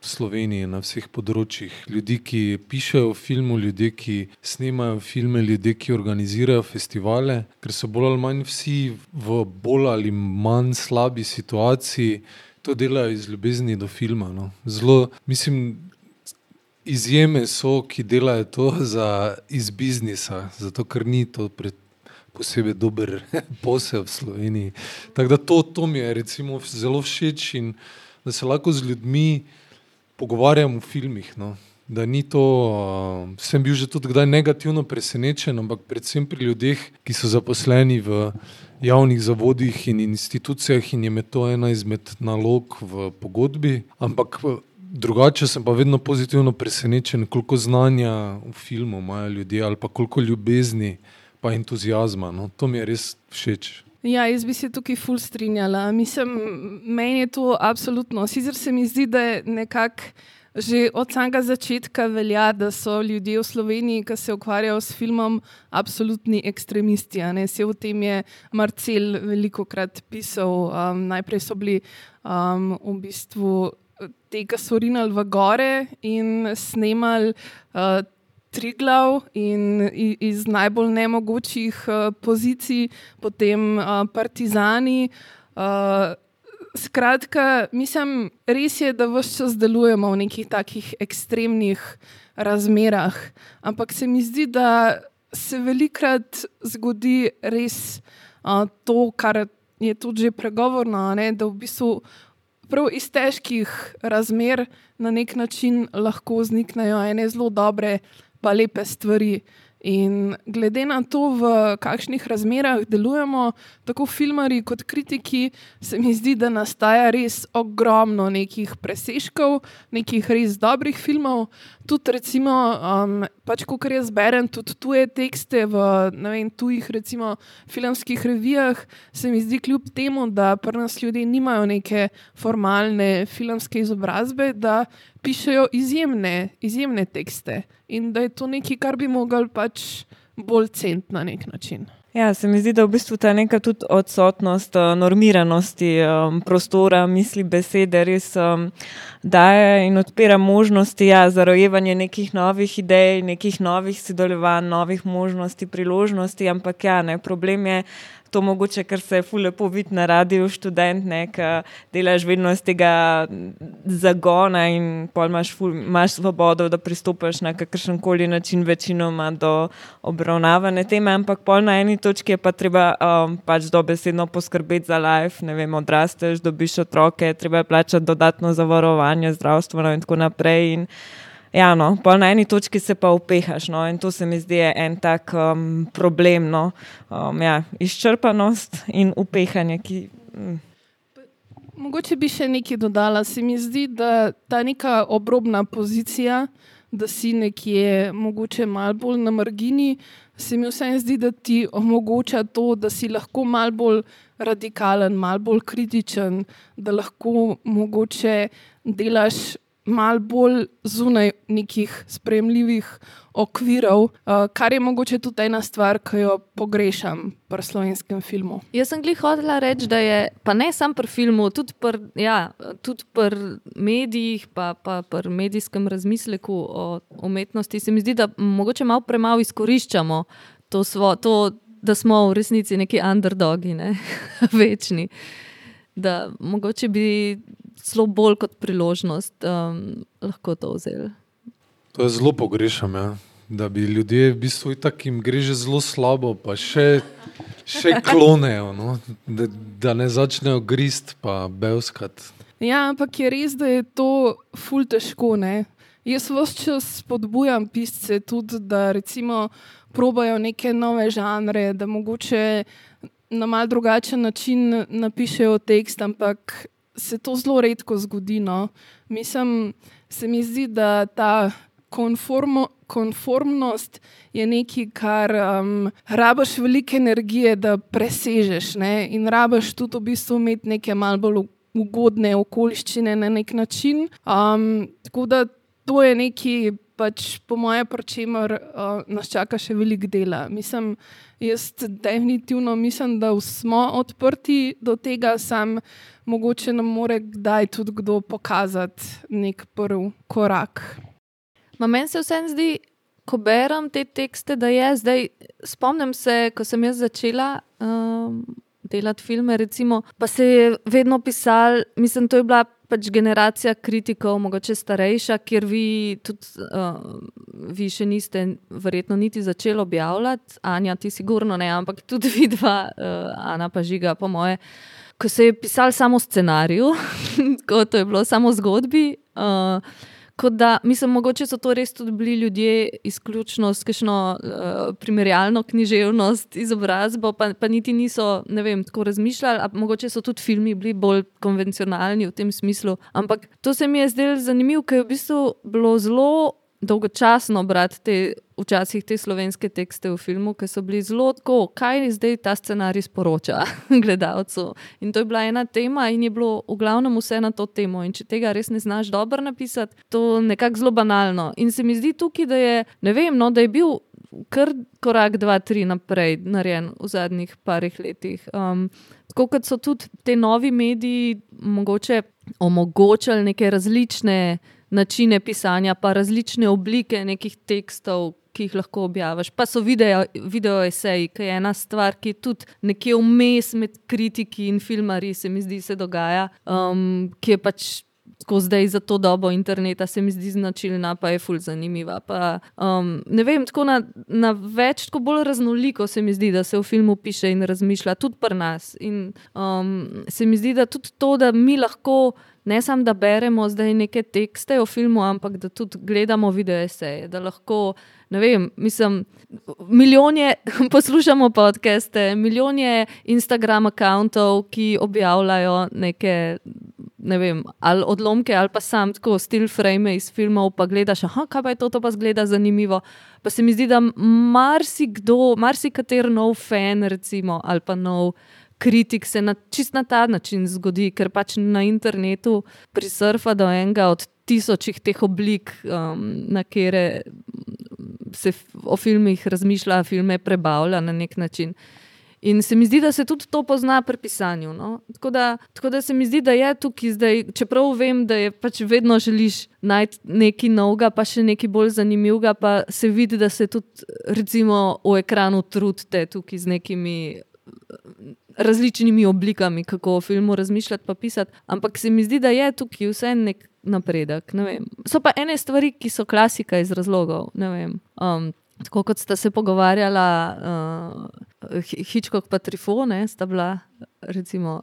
Speaker 2: Sloveniji na vseh področjih. Ljudje, ki pišejo filme, ljudje, ki snemajo filme, ljudje, ki organizirajo festivale, ker so bolj ali manj vsi v bolj ali manj slabi situaciji, to delajo iz ljubezni do filma. No. Zelo, mislim, izjeme so, ki delajo to (laughs) za, iz biznisa, zato ker ni to pred. Posebej dober (laughs) posel v Sloveniji. Tako da to, to mi je zelo všeč in da se lahko z ljudmi pogovarjam v filmih. No. Da ni to, uh, sem bil že tudi kdaj negativno presenečen, ampak predvsem pri ljudeh, ki so zaposleni v javnih zavodih in institucijah, in je to ena izmed nalog v pogodbi. Ampak drugače sem pa vedno pozitivno presenečen, koliko znanja v filmu imajo ljudje ali pa koliko ljubezni pa entuzijazma. No. To mi je res všeč.
Speaker 4: Ja, jaz bi se tukaj ful strinjala. Mislim, meni je to absolutno. Sicer se mi zdi, da je nekako že od samega začetka velja, da so ljudje v Sloveniji, ki se ukvarjajo s filmom, absolutni ekstremisti. Se v tem je Marcel veliko krat pisal. Um, najprej so bili um, v bistvu te, ki so rinali v gore in snemali. Uh, Triglav in iz najbolj nemogočih uh, pozicij, potem uh, Partizani. Uh, skratka, mislim, res je, da vse čas delujemo v nekih takih ekstremnih razmerah, ampak se mi zdi, da se velikrat zgodi res to, kar je tudi že pregovorno, ne, da v bistvu. Prav iz težkih razmer na nek način lahko vzniknejo ene zelo dobre pa lepe stvari. In glede na to, v kakšnih razmerah delujemo, tako filmari kot kritiki, se mi zdi, da nastaja res ogromno nekih presežkov, nekih res dobrih filmov. Tudi, recimo, um, pač, ko jaz berem tudi tuje tekste v vem, tujih, recimo, filmskih revijah, se mi zdi, kljub temu, da pri nas ljudje nimajo neke formalne filmske izobrazbe, da pišejo izjemne, izjemne tekste in da je to nekaj, kar bi mogli pač bolj ceniti na nek način.
Speaker 3: Ja, se mi zdi, da je v bistvu ta neka tudi odsotnost uh, normiranosti um, prostora, misli, besede res um, daje in odpira možnosti ja, za rojevanje nekih novih idej, nekih novih sodelovanj, novih možnosti, priložnosti. Ampak ja, ne, problem je, to mogoče, ker se je lepo videti na radiju, študent, ki delaš vedno iz tega zagona in imaš, ful, imaš svobodo, da pristopiš na kakršen koli način, večinoma do obravnavane teme, ampak pol na eni točki je pa treba um, pač dobesedno poskrbeti za life, ne vem, odrasteš, dobiš otroke, treba je plačati dodatno zavarovanje, zdravstveno in tako naprej. In, Ja, no, na eni točki se pa upehaš, no, in to se mi zdi en tak um, problem. No. Um, ja, izčrpanost in upehanje. Ki, mm.
Speaker 4: Mogoče bi še nekaj dodala. Se mi zdi, da ta neka obrobna pozicija, da si nekje mogoče malo bolj na margini, se mi vseeno zdi, da ti omogoča to, da si lahko malo bolj radikalen, malo bolj kritičen, da lahko mogoče delaš malo bolj zunaj nekih spremljivih okvirov, uh, kar je mogoče tudi ena stvar, ki jo pogrešam pri slovenskem filmu.
Speaker 1: Jaz sem glih hodila reči, da je pa ne samo pri filmu, tudi pri ja, pr medijih, pa, pa pri medijskem razmisleku o umetnosti. Se mi zdi, da mogoče malo premalo izkoriščamo to, svo, to da smo v resnici neki underdogi, ne? (laughs) večni. Da mogoče bi zelo bolj kot priložnost um, lahko to vzeli.
Speaker 2: To je zelo pogrešam, ja. da bi ljudje v bistvu tako jim gre že zelo slabo, pa še, še (laughs) klonejo, no? da, da ne začnejo grist pa belskati.
Speaker 4: Ja, ampak je res, da je to ful težko. Ne? Jaz vse čas spodbujam pisce tudi, da recimo probajo neke nove žanre, da mogoče na mal drugačen način napišejo tekst, ampak se to zelo redko zgodi. No. Mislim, se mi zdi, da ta konformo, konformnost je nekaj, kar um, rabaš veliko energije, da presežeš. Ne. In rabaš tudi v bistvu imeti neke malce bolj ugodne okoliščine na nek način. Um, tako da to je nekaj pač po mojem, pri čemer uh, nas čaka še veliko dela. Mislim, jaz definitivno mislim, da smo odprti do tega, sam mogoče nam more kdaj tudi kdo pokazati nek prvi korak.
Speaker 1: Meni se vsem zdi, ko berem te tekste, da je zdaj. Spomnim se, ko sem jaz začela. Um, Delati filme, recimo, pa se je vedno pisal, mislim, to je bila pač generacija kritikov, mogoče starejša, kjer vi, tudi, uh, vi še niste, verjetno, niti začeli objavljati, Anja, ti sigurno ne, ampak tudi (laughs) vi dva, uh, Ana pa žiga, po moje. Ko se je pisal samo scenarij, (laughs) kot je bilo samo zgodbi. Uh, Da, mislim, mogoče so to res tudi bili ljudje, izključno s kakšno uh, primerjalno književnost, izobrazbo, pa, pa niti niso vem, tako razmišljali. Mogoče so tudi filmi bili bolj konvencionalni v tem smislu. Ampak to se mi je zdelo zanimivo, ker je v bistvu bilo zelo dolgočasno brati te, včasih te slovenske tekste v filmu, ki so bili zelo tako, kaj zdaj ta scenarij sporoča (laughs) gledalcu. In to je bila ena tema, in je bilo v glavnem vse na to temo. In če tega res ne znaš dobro napisati, to je nekako zelo banalno. In se mi zdi tukaj, da je, ne vem, no, da je bil. Kar korak, dva, tri naprej, narejen v zadnjih parih letih. Um, tako kot so tudi te novi mediji mogoče omogočali neke različne načine pisanja, pa različne oblike nekih tekstov, ki jih lahko objaviš. Pa so video, video eseji, ki je ena stvar, ki je tudi nekje vmes med kritiki in filmari, se mi zdi, se dogaja, um, ki je pač. Tako zdaj za to dobo interneta se mi zdi značilna, pa je ful zanimiva. Pa, um, ne vem, tako na, na več, tako bolj raznoliko se mi zdi, da se v filmu piše in razmišlja, tudi pri nas. In um, se mi zdi, da tudi to, da mi lahko ne samo da beremo zdaj neke tekste o filmu, ampak da tudi gledamo videoeseje. Da lahko, ne vem, mislim, milijonje (laughs) poslušamo podcaste, milijonje Instagram-akauntov, ki objavljajo neke. Ne vem, ali odlomke, ali pa sam tako stil frame iz filmov, pa gledaš, aha, kaj pa je to, to pa zgleda zanimivo. Pa se mi zdi, da marsikdo, marsikater nov fan, recimo, ali pa nov kritik se na čist na ta način zgodi, ker pač na internetu prisurfa do enega od tisočih teh oblik, um, na kere se o filmih razmišlja, filme prebavlja na nek način. In se mi zdi, da se tudi to pozna pri pisanju. No? Tako, da, tako da se mi zdi, da je tukaj zdaj, čeprav vem, da je pač vedno želiš najti nekaj novega, pa še nekaj bolj zanimivega, pa se vidi, da se tudi recimo v ekranu trudite tukaj z nekimi različnimi oblikami, kako o filmu razmišljati, pa pisati. Ampak se mi zdi, da je tukaj vse nek napredek. So pa ene stvari, ki so klasika iz razlogov. Um, tako kot sta se pogovarjala, uh, Hitchcock pa Trifone, sta bila. Recimo,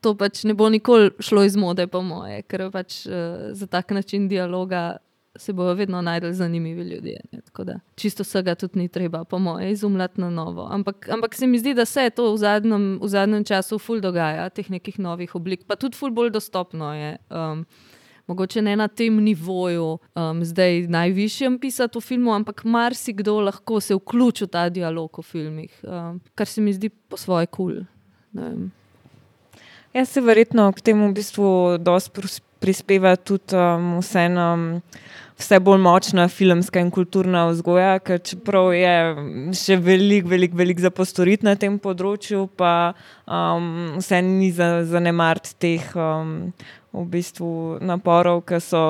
Speaker 1: To pač ne bo nikoli šlo iz mode, po moje, ker pač uh, za tak način dialoga se bodo vedno najdel zanimivi ljudje. Ne? Tako da čisto vsega tudi ni treba, po mojem, izumljati na novo. Ampak, ampak se mi zdi, da se to v zadnjem, v zadnjem času ful dogaja, teh nekih novih oblik, pa tudi ful bolj dostopno je. Um, Mogoče ne na tem nivoju, um, zdaj najvišjem pisati v filmu, ampak marsikdo lahko se vključi v ta dialog v filmih, um, kar se mi zdi po svoje kul. Cool.
Speaker 3: Jaz se verjetno k temu v bistvu dosti prispeva tudi um, vseeno. Um, vse bolj močna filmska in kulturna vzgoja, ker čeprav je še veliko, veliko velik za postoriti na tem področju, pa um, vse ni za zanemariti teh um, v bistvu naporov, ki so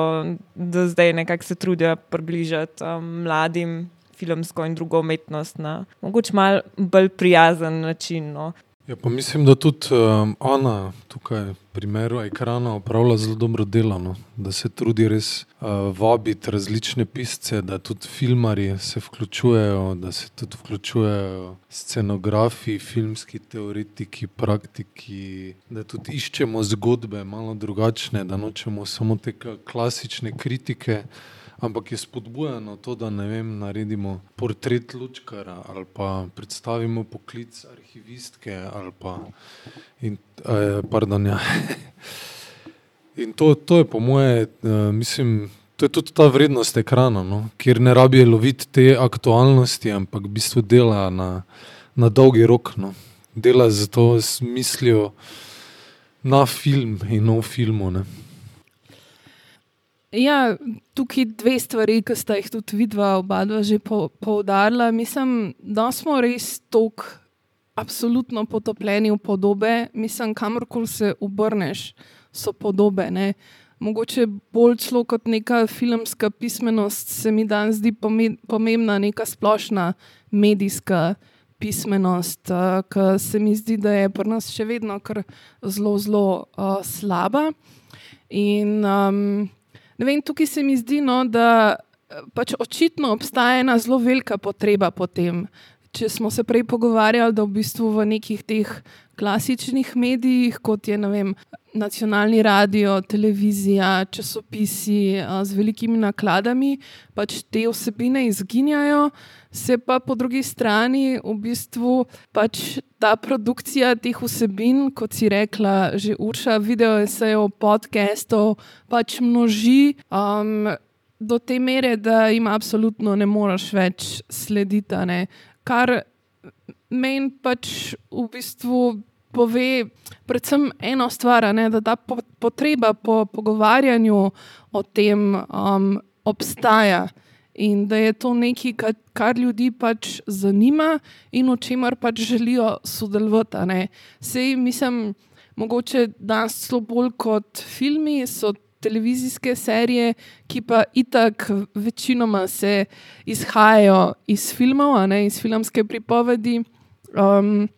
Speaker 3: do zdaj nekako se trudijo približati um, mladim filmsko in drugo umetnost na mogoče mal bolj prijazen način. No.
Speaker 2: Ja, pa mislim, da tudi um, ona tukaj, v primeru ekrana, opravlja zelo dobro delo, no? da se trudi res uh, vabiti različne pisce, da tudi filmari se vključujejo, da se tudi vključujejo scenografi, filmski teoretiki, praktiki, da tudi iščemo zgodbe malo drugačne, da nočemo samo te klasične kritike ampak je spodbujeno to, da ne vem, naredimo portret Lučkara ali pa predstavimo poklic arhivistke. Pa, in, eh, pardon, ja. in to, to je po moje, eh, mislim. To je tudi ta vrednost ekrana, no? kjer ne rabijo loviti te aktualnosti, ampak v bistvu dela na, na dolgi rok. No? Dela z to mislijo na film in o filmu. Ne?
Speaker 4: Ja, tukaj dve stvari, ki sta jih tudi vidva, oba dva že poudarila. Mislim, da smo res tako absolutno potopljeni v podobe. Mislim, kamorkoli se obrneš, so podobe. Ne? Mogoče bolj celo kot neka filmska pismenost, se mi danes zdi pomembna neka splošna medijska pismenost, ki se mi zdi, da je pri nas še vedno zelo, zelo uh, slaba. In um, Vem, tukaj se mi zdi, no, da eh, pač očitno obstaja ena zelo velika potreba po tem. Če smo se prej pogovarjali, da v bistvu v nekih teh klasičnih medijih, kot je vem, nacionalni radio, televizija, časopisi z velikimi nakladami, pač te osebine izginjajo, se pa po drugi strani v bistvu pač ta produkcija teh vsebin, kot si rekla, že urša, video esejev, podcastov, pač množi. Um, do te mere, da jim absolutno ne moreš več slediti. Kar meni pač v bistvu pove predvsem eno stvar, ne? da ta potreba po pogovarjanju o tem um, obstaja. In da je to nekaj, kar, kar ljudi pač zanima in o čemer pač želijo sodelovati. Sej, mislim, mogoče danes celo bolj kot filmi so televizijske serije, ki pa itak večinoma se izhajajo iz filmov, ne, iz filmske pripovedi. Um,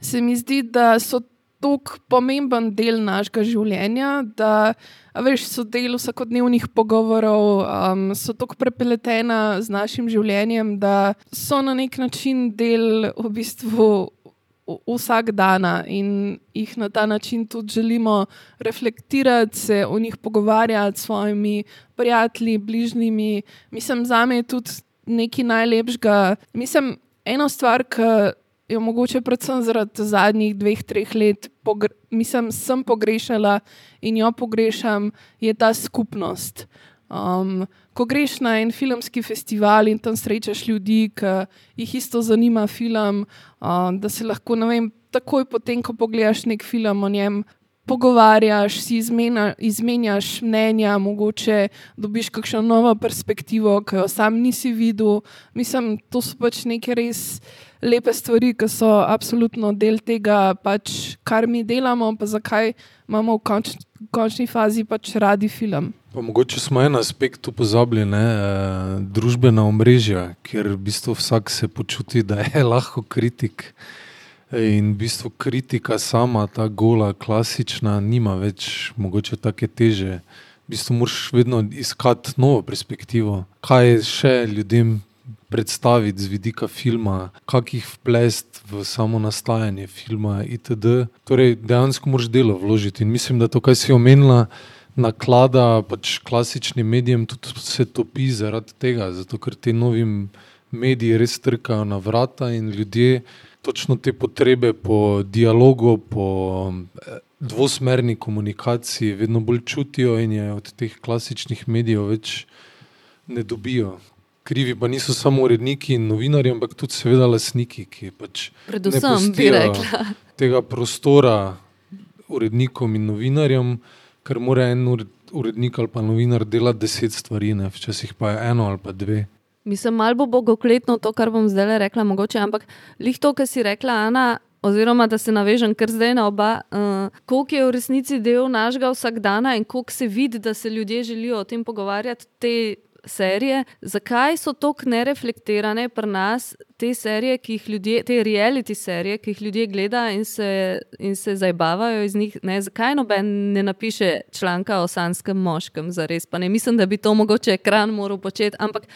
Speaker 4: se mi zdi, da so tako pomemben del našega življenja, da veš, so del vsakodnevnih pogovorov, um, so tako prepletena z našim življenjem, da so na nek način del v bistvu vsak dan in jih na ta način tudi želimo reflektirati, se o njih pogovarjati s svojimi prijatelji, bližnjimi. Mislim, za me je tudi nekaj najlepšega. Mislim, ena stvar, ki jo mogoče predvsem zaradi zadnjih dveh, treh let, mislim, sem pogrešala in jo pogrešam, je ta skupnost. Um, ko greš na en filmski festival in tam srečaš ljudi, ki jih isto zanima film, um, da se lahko, ne vem, takoj potem, ko pogledaš nek film o njem. Pogovarjaš, si izmena, izmenjaš mnenja, mogoče dobiš kakšno novo perspektivo, ki jo sam nisi videl. Mislim, to so pač neke res lepe stvari, ki so absolutno del tega, pač, kar mi delamo, pa zakaj imamo v konč, končni fazi pač radi film.
Speaker 2: Pa mogoče smo en aspekt tu pozabili, ne, eh, družbena omrežja, kjer v bistvu vsak se počuti, da je (laughs) lahko kritik. In v bistvu kritika sama, ta gola, klasična, nima več mogoče take teže. V bistvu moraš vedno iskati novo perspektivo, kaj še ljudem predstaviti z vidika filma, kako jih vplesti v samo nastajanje filma, itd. Torej, dejansko moraš delo vložiti. In mislim, da to, kar si omenila naklada pač klasičnim medijem tudi se topi zaradi tega, zato ker ti novim mediji res trkajo na vrata in ljudje točno te potrebe po dialogu, po eh, dvosmerni komunikaciji vedno bolj čutijo in je od teh klasičnih medijev več ne dobijo. Krivi pa niso samo uredniki in novinarji, ampak tudi seveda lasniki, ki pač
Speaker 1: Predvsem, bi rekla. (laughs)
Speaker 2: tega prostora urednikom in novinarjem ker mora en urednik ali pa novinar delati deset stvari, ne? včasih pa je eno ali pa dve.
Speaker 1: Mislim, malo bo bogokletno to, kar bom zdaj rekla, mogoče, ampak lih to, kar si rekla, Ana. Oziroma, da se navežem kar zdaj na oba, uh, koliko je v resnici del našega vsakdana in koliko se vidi, da se ljudje želijo o tem pogovarjati, te serije, zakaj so tako nereflektirane pri nas te serije, ki jih ljudje, te reality serije, ki jih ljudje gledajo in se, in se zabavajo iz njih. Ne, zakaj noben ne napiše članka o sanskem moškem, za res? Pa ne mislim, da bi to mogoče ekran moral početi, ampak.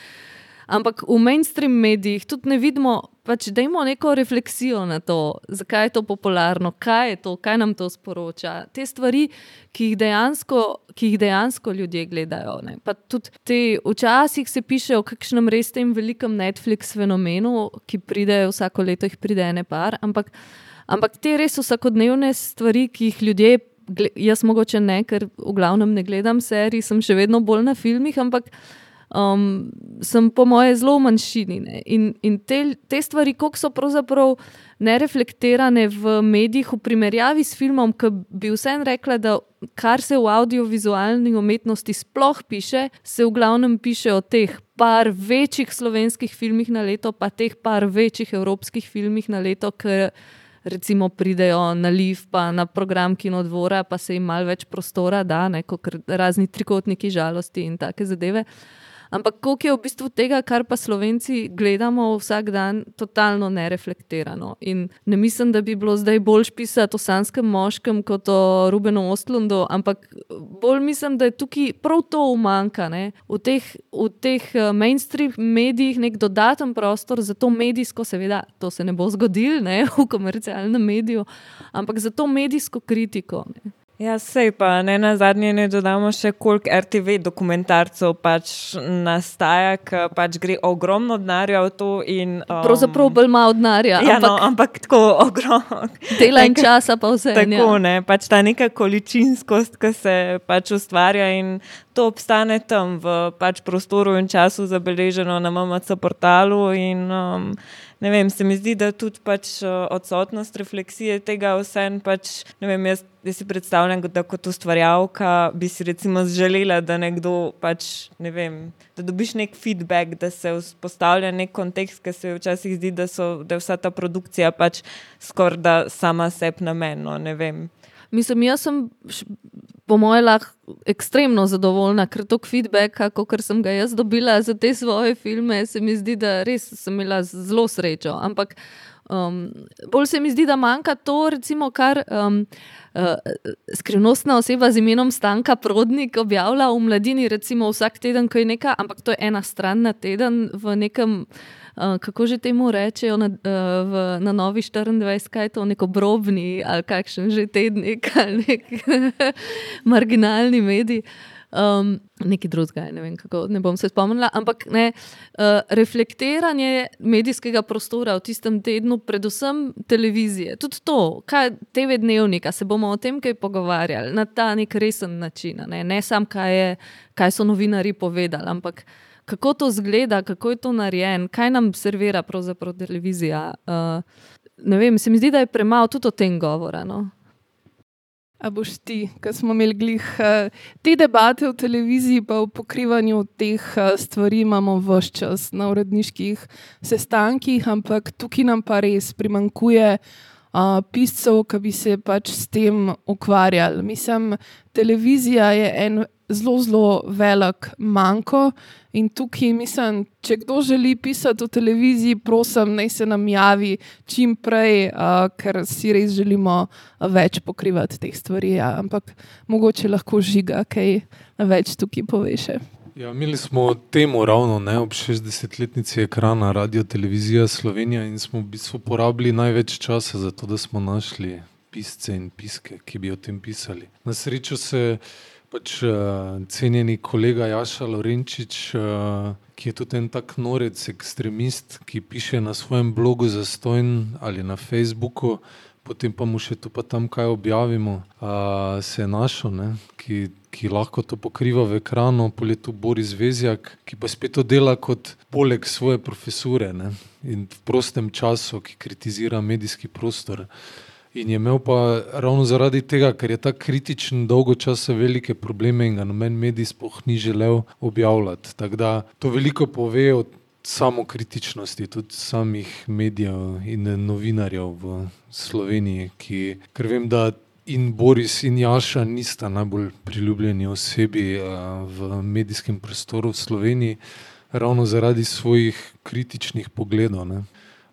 Speaker 1: Ampak v mainstream medijih tudi ne vidimo, pač, da imamo neko refleksijo na to, zakaj je to popularno, kaj je to, kaj nam to sporoča. Te stvari, ki jih dejansko, ki jih dejansko ljudje gledajo. Te, včasih se piše o kakšnem res tem velikem Netflix fenomenu, ki pride vsako leto, jih pride ene par. Ampak, ampak te res vsakodnevne stvari, ki jih ljudje. Jaz mogoče ne, ker v glavnem ne gledam serij, sem še vedno bolj na filmih, ampak um, sem po moje zelo v manjšini. Ne? In, in te, te stvari, kako so pravzaprav nereflektirane v medijih, v primerjavi s filmom, ki bi vsem rekla, da kar se v audiovizualni umetnosti sploh piše, se v glavnem piše o teh. Par večjih slovenskih filmih na leto, pa teh par večjih evropskih filmih na leto, ki recimo pridejo na Liv, pa na program Kinodvora, pa se jim malo več prostora da, kot razni trikotniki žalosti in take zadeve. Uh, Ampak koliko je v bistvu tega, kar pa slovenci gledamo vsak dan, totalno nereflektirano. In ne mislim, da bi bilo zdaj bolj pisati o sanskem moškem kot o Rubenu Ostlundu, ampak bolj mislim, da je tukaj prav to umanka. V teh, v teh eh, mainstream medijih nek dodaten prostor za to medijsko, seveda, to se ne bo zgodilo (laughs) v komercialnem mediju, ampak za to medijsko kritiko. Ne.
Speaker 3: Ja, sej pa ne na zadnje, ne dodamo še, koliko RTV dokumentarcev pač nastaja, ker pač gre ogromno denarja v to. In, um,
Speaker 1: Pravzaprav bolj malo denarja.
Speaker 3: Ja,
Speaker 1: ampak
Speaker 3: no, ampak tako ogromno.
Speaker 1: dela in časa pa vse.
Speaker 3: Tako, ne, pač ta neka količinskost, ki se pač ustvarja in to obstane tam v pač prostoru in času zabeleženo na MMC portalu. In, um, ne vem, se mi zdi, da tudi pač uh, odsotnost refleksije tega vsem, pač, ne vem, jaz, jaz si predstavljam, da kot ustvarjalka bi si recimo želela, da nekdo pač, ne vem, da dobiš nek feedback, da se vzpostavlja nek kontekst, ker se včasih zdi, da, so, da je vsa ta produkcija pač skoraj da sama sebi namenno, ne vem.
Speaker 1: Mislim, jaz sem, po mojem, lahko ekstremno zadovoljna, ker to feedbacka, kot sem ga jaz dobila za te svoje filme, se mi zdi, da res sem imela zelo srečo. Ampak um, bolj se mi zdi, da manjka to, recimo, kar um, uh, skrivnostna oseba z imenom Stanka Prodnik objavlja v mladini, recimo vsak teden, ko je nekaj, ampak to je ena stran na teden v nekem. Uh, kako že temu rečejo na, uh, v, na Novi 24, kaj je to, neko brobni ali kakšen že tednik ali nek (laughs) marginalni medij. Um, Nekaj drugega, ne vem, kako ne bom se spomnila, ampak ne, uh, reflektiranje medijskega prostora v tistem tednu, predvsem televizije, tudi to, kaj TV dnevnika, se bomo o tem kaj pogovarjali na ta nek resen način. Ne, ne samo, kaj, je- kaj so novinari povedali, ampak kako to zgleda, kako je to narejeno, kaj nam servira pravzaprav televizija. Uh, ne vem, se mi zdi, da je premalo tudi o tem govora. No?
Speaker 4: A boš ti, ki smo imeli glih, eh, te debate v televiziji, pa v pokrivanju teh eh, stvari imamo vse čas na uredniških sestankih, ampak tukaj nam pa res primankuje uh, piscev, ki bi se pač s tem ukvarjali. Mislim, televizija je en zelo, zelo velik manjko. In tukaj mislim, če kdo želi pisati o televiziji, prosim, naj se nam javi čim prej, uh, ker si res želimo več pokrivati teh stvari. Ja. Ampak mogoče lahko žiga, kaj več tukaj poveš.
Speaker 2: Ja, imeli smo temu ravno ne, ob 60-letnici ekrana Radio Televizija Slovenija in smo v bistvu porabili največ časa za to, da smo našli pisce in piske, ki bi o tem pisali. Na srečo se pač uh, cenjeni kolega Jaša Lorenčič, uh, ki je tudi en tak norec, ekstremist, ki piše na svojem blogu Zastojn ali na Facebooku, potem pa mu še tu pa tam kaj objavimo, uh, se je našel, ne, ki, ki lahko to pokriva v ekranu, poletu Boris Vezjak, ki pa spet to dela kot poleg svoje profesure ne, in v prostem času, ki kritizira medijski prostor. In je imel pa ravno zaradi tega, ker je ta kritičen dolgo časa velike probleme in ga noben medij sploh ni želel objavljati. Tako da to veliko pove o samokritičnosti tudi samih medijev in novinarjev v Sloveniji, ki, ker vem, da in Boris in Jaša nista najbolj priljubljeni osebi uh, v medijskem prostoru v Sloveniji, ravno zaradi svojih kritičnih pogledov. ne.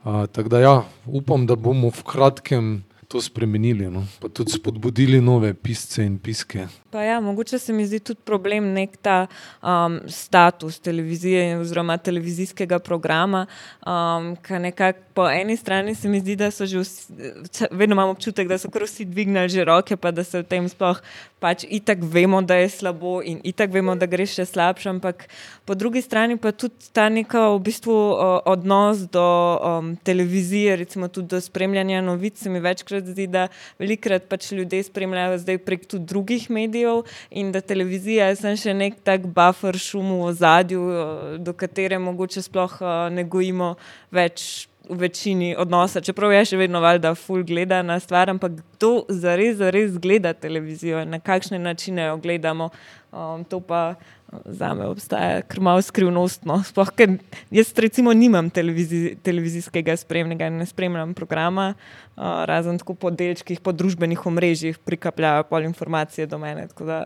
Speaker 2: Uh, tako da ja, upam, da bomo v kratkem to spremenili, no? pa tudi spodbudili nove pisce in piske.
Speaker 3: Pa ja, mogoče se mi zdi tudi problem nek ta um, status televizije oziroma televizijskega programa, um, ki nekako po eni strani se mi zdi, da so že vsi, vedno imam občutek, da so kar vsi dvignili že roke, pa da se v tem sploh pač itak vemo, da je slabo in itak vemo, da gre še slabše, ampak po drugi strani pa tudi ta neka v bistvu odnos do um, televizije, recimo tudi do spremljanja novic, se mi večkrat zdi, da velikrat pač ljudje spremljajo zdaj prek tudi drugih medijev in da televizija je samo še nek tak buffer šum v ozadju, do katere mogoče sploh eh, ne gojimo več. V večini odnosa, čeprav je še vedno valjda ful gleda na stvar, ampak kdo zares, zares gleda televizijo in na kakšne načine jo gledamo, um, to pa za me obstaja kar malo skrivnostno. Sploh, ker jaz recimo nimam televizi, televizijskega spremnega, ne spremljam programa, uh, razen tako po delčkih, po družbenih omrežjih prikapljajo pol informacije do mene. da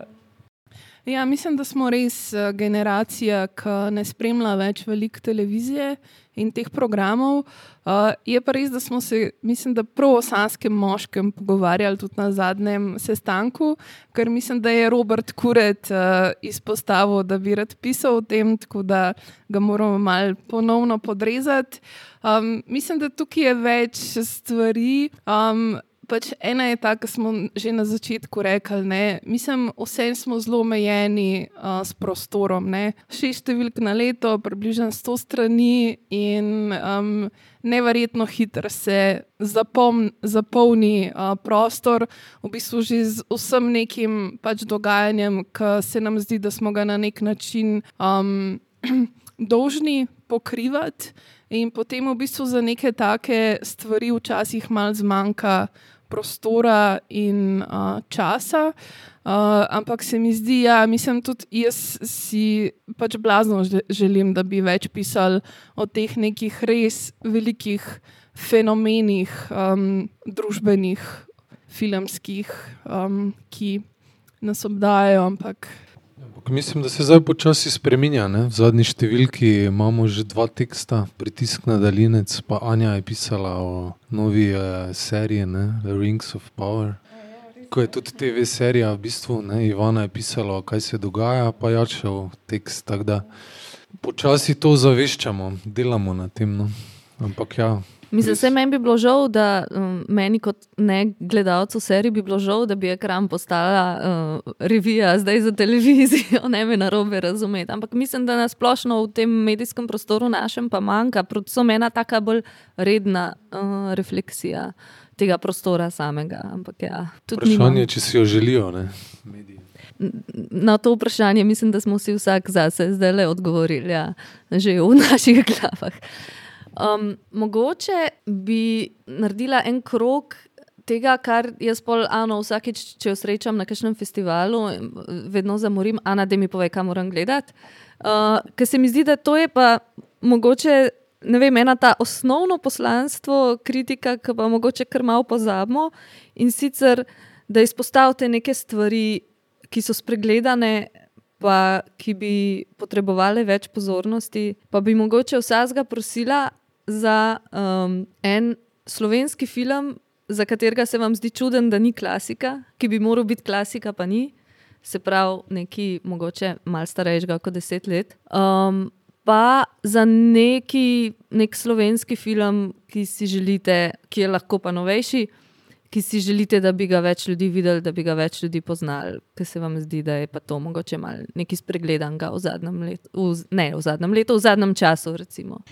Speaker 4: Ja, mislim, da smo res eh, generacija, ki ne spremlja več veliko televizije in teh programov. Uh, je pa res, da smo se, mislim, da prav o sanskem moškem pogovarjali tudi na zadnjem sestanku, ker mislim, da je Robert Kuret uh, izpostavil, da bi rad pisal o tem, tako da ga moramo mal ponovno podrezati. Um, mislim, da tukaj je več stvari. Um, pač ena je ta, ki smo že na začetku rekli, ne, mislim, vse smo zelo omejeni uh, s prostorom. Ne. Šest številk na leto, približno 100 strani in um, neverjetno hitro se zapom, zapolni uh, prostor, v bistvu že z vsem nekim pač dogajanjem, ki se nam zdi, da smo ga na nek način um, (clears throat) dolžni pokrivati. In potem v bistvu za neke take stvari včasih malo zmanjka prostora in uh, časa. Uh, ampak se mi zdi, da ja, mislim, tudi jaz si pač blazno želim, da bi več pisali o teh nekih res velikih fenomenih, um, družbenih, filmskih, um, ki nas obdajajo. Ampak
Speaker 2: Mislim, da se zdaj počasi spremenja. Ne? V zadnji številki imamo že dva teksta, pritisk na daljinec, pa Anja je pisala o novi uh, seriji ne? The Rings of Power. Ko je tudi TV serija, v bistvu ne? Ivana je pisala, kaj se dogaja, pa jačal tekst. Počasi to zaveščamo, delamo na tem. No? Ampak ja.
Speaker 1: Mislim, da meni bi bilo žal, da um, meni kot ne gledalcu serije bi bilo žal, da bi ekran postala uh, revija zdaj za televizijo, (laughs) ne me na robe razumeti. Ampak mislim, da nas splošno v tem medijskem prostoru našem pa manjka, predvsem ena taka bolj redna uh, refleksija tega prostora samega. Ampak, ja,
Speaker 2: vprašanje je, če si jo želijo. Ne?
Speaker 1: Na to vprašanje mislim, da smo si vsak zase zdaj le odgovorili, ja, že v (laughs) naših glavah. Um, mogoče bi naredila en krok tega, kar jaz pol, ano, vsakeč, če jo srečam na kakšnem festivalu, vedno zamorim, Ana, da mi pove, kam moram gledati. Uh, ker se mi zdi, da to je pa mogoče. Ne vem, ena ta osnovno poslanstvo kritika, ki pa mogoče kar malo pozabimo, in sicer, da izpostavite neke stvari, ki so spregledane, pa ki bi potrebovali več pozornosti, pa bi mogoče vsega prosila, za um, en slovenski film, za katerega se vam zdi čuden, da ni klasika, ki bi moral biti klasika, pa ni, se pravi, neki mogoče malo starejšega kot deset let. Um, pa za neki nek slovenski film, ki si želite, ki je lahko pa novejši ki si želite, da bi ga več ljudi videli, da bi ga več ljudi poznali, ker se vam zdi, da je pa to mogoče malo nekaj spregledanega v zadnjem letu, v, ne v zadnjem letu, v zadnjem času.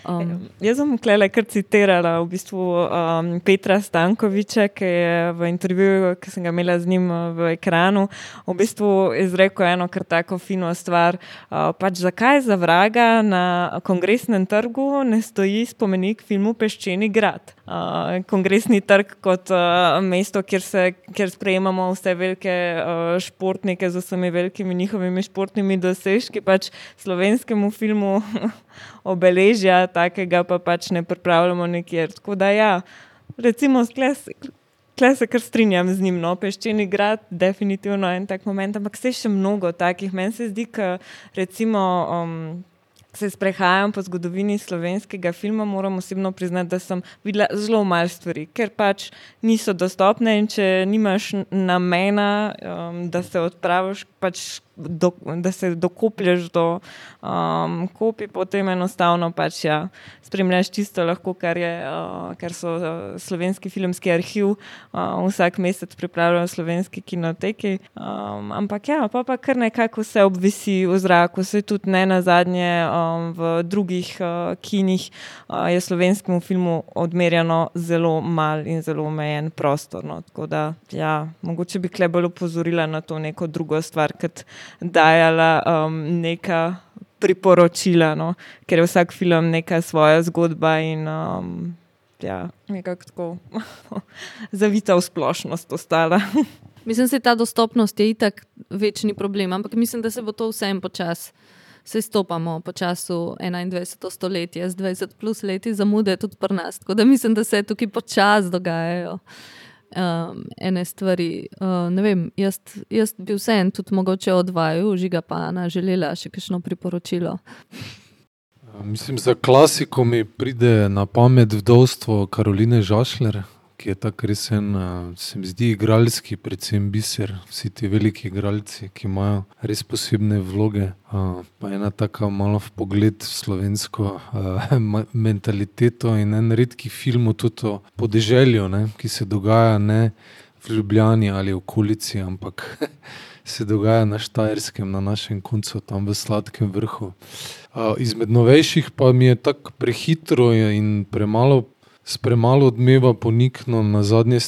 Speaker 1: Um.
Speaker 3: Jaz sem klele kar citirala v bistvu um, Petra Stankoviča, ki je v intervjuju, ki sem ga imela z njim v ekranu, v bistvu izrekel eno kar tako fino stvar. Uh, pač zakaj za vraga na kongresnem trgu ne stoji spomenik filmu Peščeni grad? Uh, kongresni trg kot uh, mesto, kjer, se, kjer sprejemamo vse velike uh, športnike z vsemi velikimi njihovimi športnimi dosežki, pač slovenskemu filmu (laughs) obeležja, takega pa pač ne pripravljamo nikjer. Tako da, ja, recimo, klej se kar strinjam z njim. No? Peščeni grad, definitivno en tak moment, ampak se še mnogo takih. Meni se zdi, da recimo. Um, se sprehajam po zgodovini slovenskega filma, moram osebno priznati, da sem videla zelo malo stvari, ker pač niso dostopne in če nimaš namena, um, da se odpraviš, pač do, da se dokoplješ do um, kopij, potem enostavno pač ja, spremljaš čisto lahko, kar, je, uh, kar so uh, slovenski filmski arhiv uh, vsak mesec pripravljajo slovenski kinoteki. Um, ampak ja, pa, pa kar nekako vse obvisi v zraku, se tudi ne na zadnje um, v drugih uh, kinih uh, je slovenskemu filmu odmerjeno zelo mal in zelo omejen prostor. No. Tako da ja, mogoče bi kle bolj upozorila na to neko drugo stvar dajala um, neka priporočila, no? ker je vsak film neka svoja zgodba in um, ja, nekako tako (laughs) zavita v splošnost ostala. (laughs)
Speaker 1: mislim, da ta dostopnost je itak večni problem, ampak mislim, da se bo to vsem počasi. Se stopamo po času 21. stoletja, z 20 plus leti zamude, tudi pri nas. Tako da mislim, da se tukaj počasi dogajajo um, ene stvari. Uh, vem, jaz, jaz bi vseeno tudi mogoče odvajal, žiga pa Ana, želela še kakšno priporočilo.
Speaker 2: Mislim, za klasiko mi pride na pamet vdovstvo Karoline Žašler, ki je tako res en, se mi zdi, igralski, predvsem biser, vsi ti veliki igralci, ki imajo res posebne vloge. Pa ena taka malo v pogled v slovensko (laughs) mentaliteto in en redki film tudi o podeželju, ne, ki se dogaja ne v Ljubljani ali v okolici, ampak (laughs) se dogaja na Štajerskem, na našem koncu, tam v Sladkem vrhu. Izmed novejših pa mi je tako prehitro in premalo s premalo odmeva ponikno na zadnje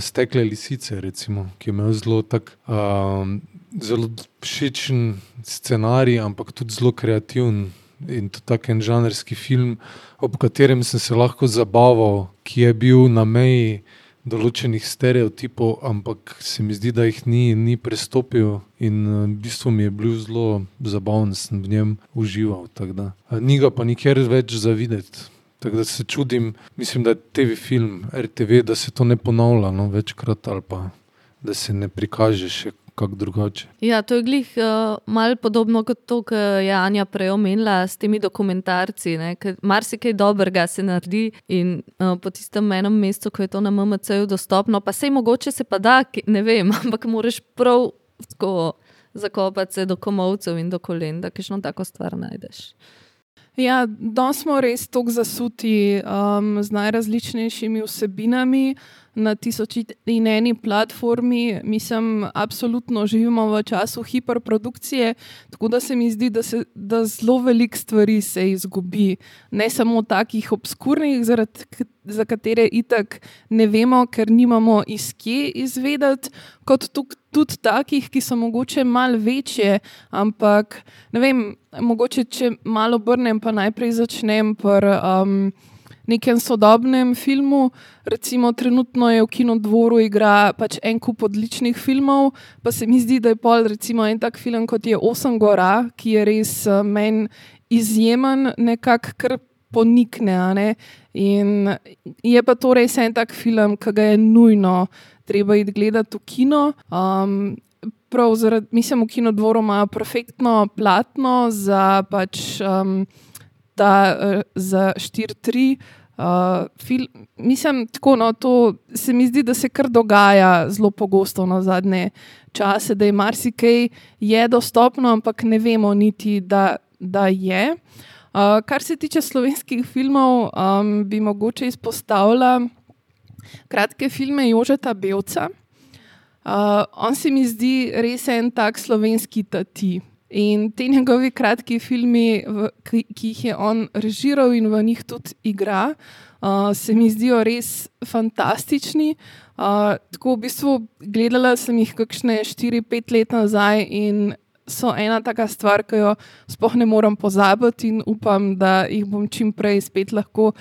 Speaker 2: stekle lisice, recimo, ki je imel zelo, tak, um, zelo všečen scenarij, ampak tudi zelo kreativen. In to je tako en žanrski film, ob katerem sem se lahko zabaval, ki je bil na meji določenih stereotipov, ampak se mi zdi, da jih ni, ni prestopil. In v bistvu mi je bil zelo zabaven, sem v njem užival. Ni ga pa nikjer več za videti. Tako da se čudim, mislim, da je TV film, RTV, da se to ne ponavlja no, večkrat ali pa da se ne prikaže še kako drugače.
Speaker 1: Ja, to je glih uh, malo podobno kot to, kar je Anja prej omenila s temi dokumentarci. Mar se kaj dobrega se naredi in uh, po tistem enem mestu, ko je to na MMC-ju dostopno, pa se jim mogoče se pa da, ne vem, (laughs) ampak moraš prav tako zakopati se do komovcev in do kolen, da kišno tako stvar najdeš.
Speaker 4: Ja, da smo res tako zasuti um, z najrazličnejšimi vsebinami na tisoči in eni platformi. Mislim, absolutno živimo v času hiperprodukcije, tako da se mi zdi, da se da zelo veliko stvari se izgubi. Ne samo takih obskurnih, zaradi, za katere itak ne vemo, ker nimamo iz kje izvedeti, kot tudi, tudi takih, ki so mogoče malo večje. Ampak ne vem, mogoče če malo obrnem, pa najprej začnem. Pr, um, nekem sodobnem filmu, recimo trenutno je v kinodvoru igra pač en kup odličnih filmov, pa se mi zdi, da je pol recimo en tak film kot je Osem gora, ki je res uh, meni izjemen, nekako kar ponikne. In je pa to res en tak film, ki ga je nujno treba iti gledati v kino. Um, Prav, zaradi, mislim, v kinodvoru ima perfektno platno za pač. Um, da uh, za 4-3. Uh, fil, mislim, tako, no, to se mi zdi, da se kar dogaja zelo pogosto na zadnje čase, da je marsikaj je dostopno, ampak ne vemo niti, da, da je. Uh, kar se tiče slovenskih filmov, um, bi mogoče izpostavila kratke filme Jožeta Belca. Uh, on se mi zdi res en tak slovenski tati. In te njegovi kratki filmi, v, ki, ki jih je on režiral in v njih tudi igra, uh, se mi zdijo res fantastični. Uh, tako v bistvu gledala sem jih kakšne 4-5 let nazaj in so ena taka stvar, ki jo sploh ne morem pozabiti in upam, da jih bom čim prej spet lahko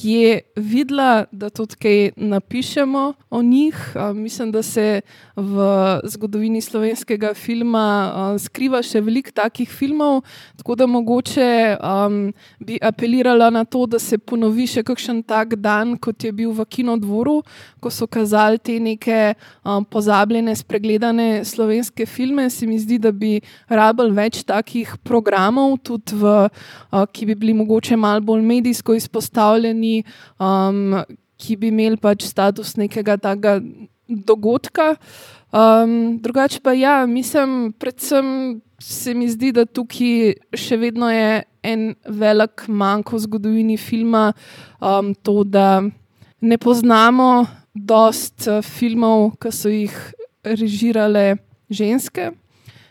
Speaker 4: kje videla, da tudi kaj napišemo o njih. Mislim, da se v zgodovini slovenskega filma skriva še veliko takih filmov, tako da mogoče um, bi apelirala na to, da se ponovi še kakšen tak dan, kot je bil v Kinodvoru, ko so kazali te neke um, pozabljene, spregledane slovenske filme. Se mi zdi, da bi rabili več takih programov, tudi v, uh, ki bi bili mogoče malo bolj medijsko izpostavljeni strani, um, ki bi imeli pač status nekega takega dogodka. Um, drugače pa ja, mislim, predvsem se mi zdi, da tukaj še vedno je en velik manjko v zgodovini filma, um, to, da ne poznamo dost uh, filmov, ki so jih režirale ženske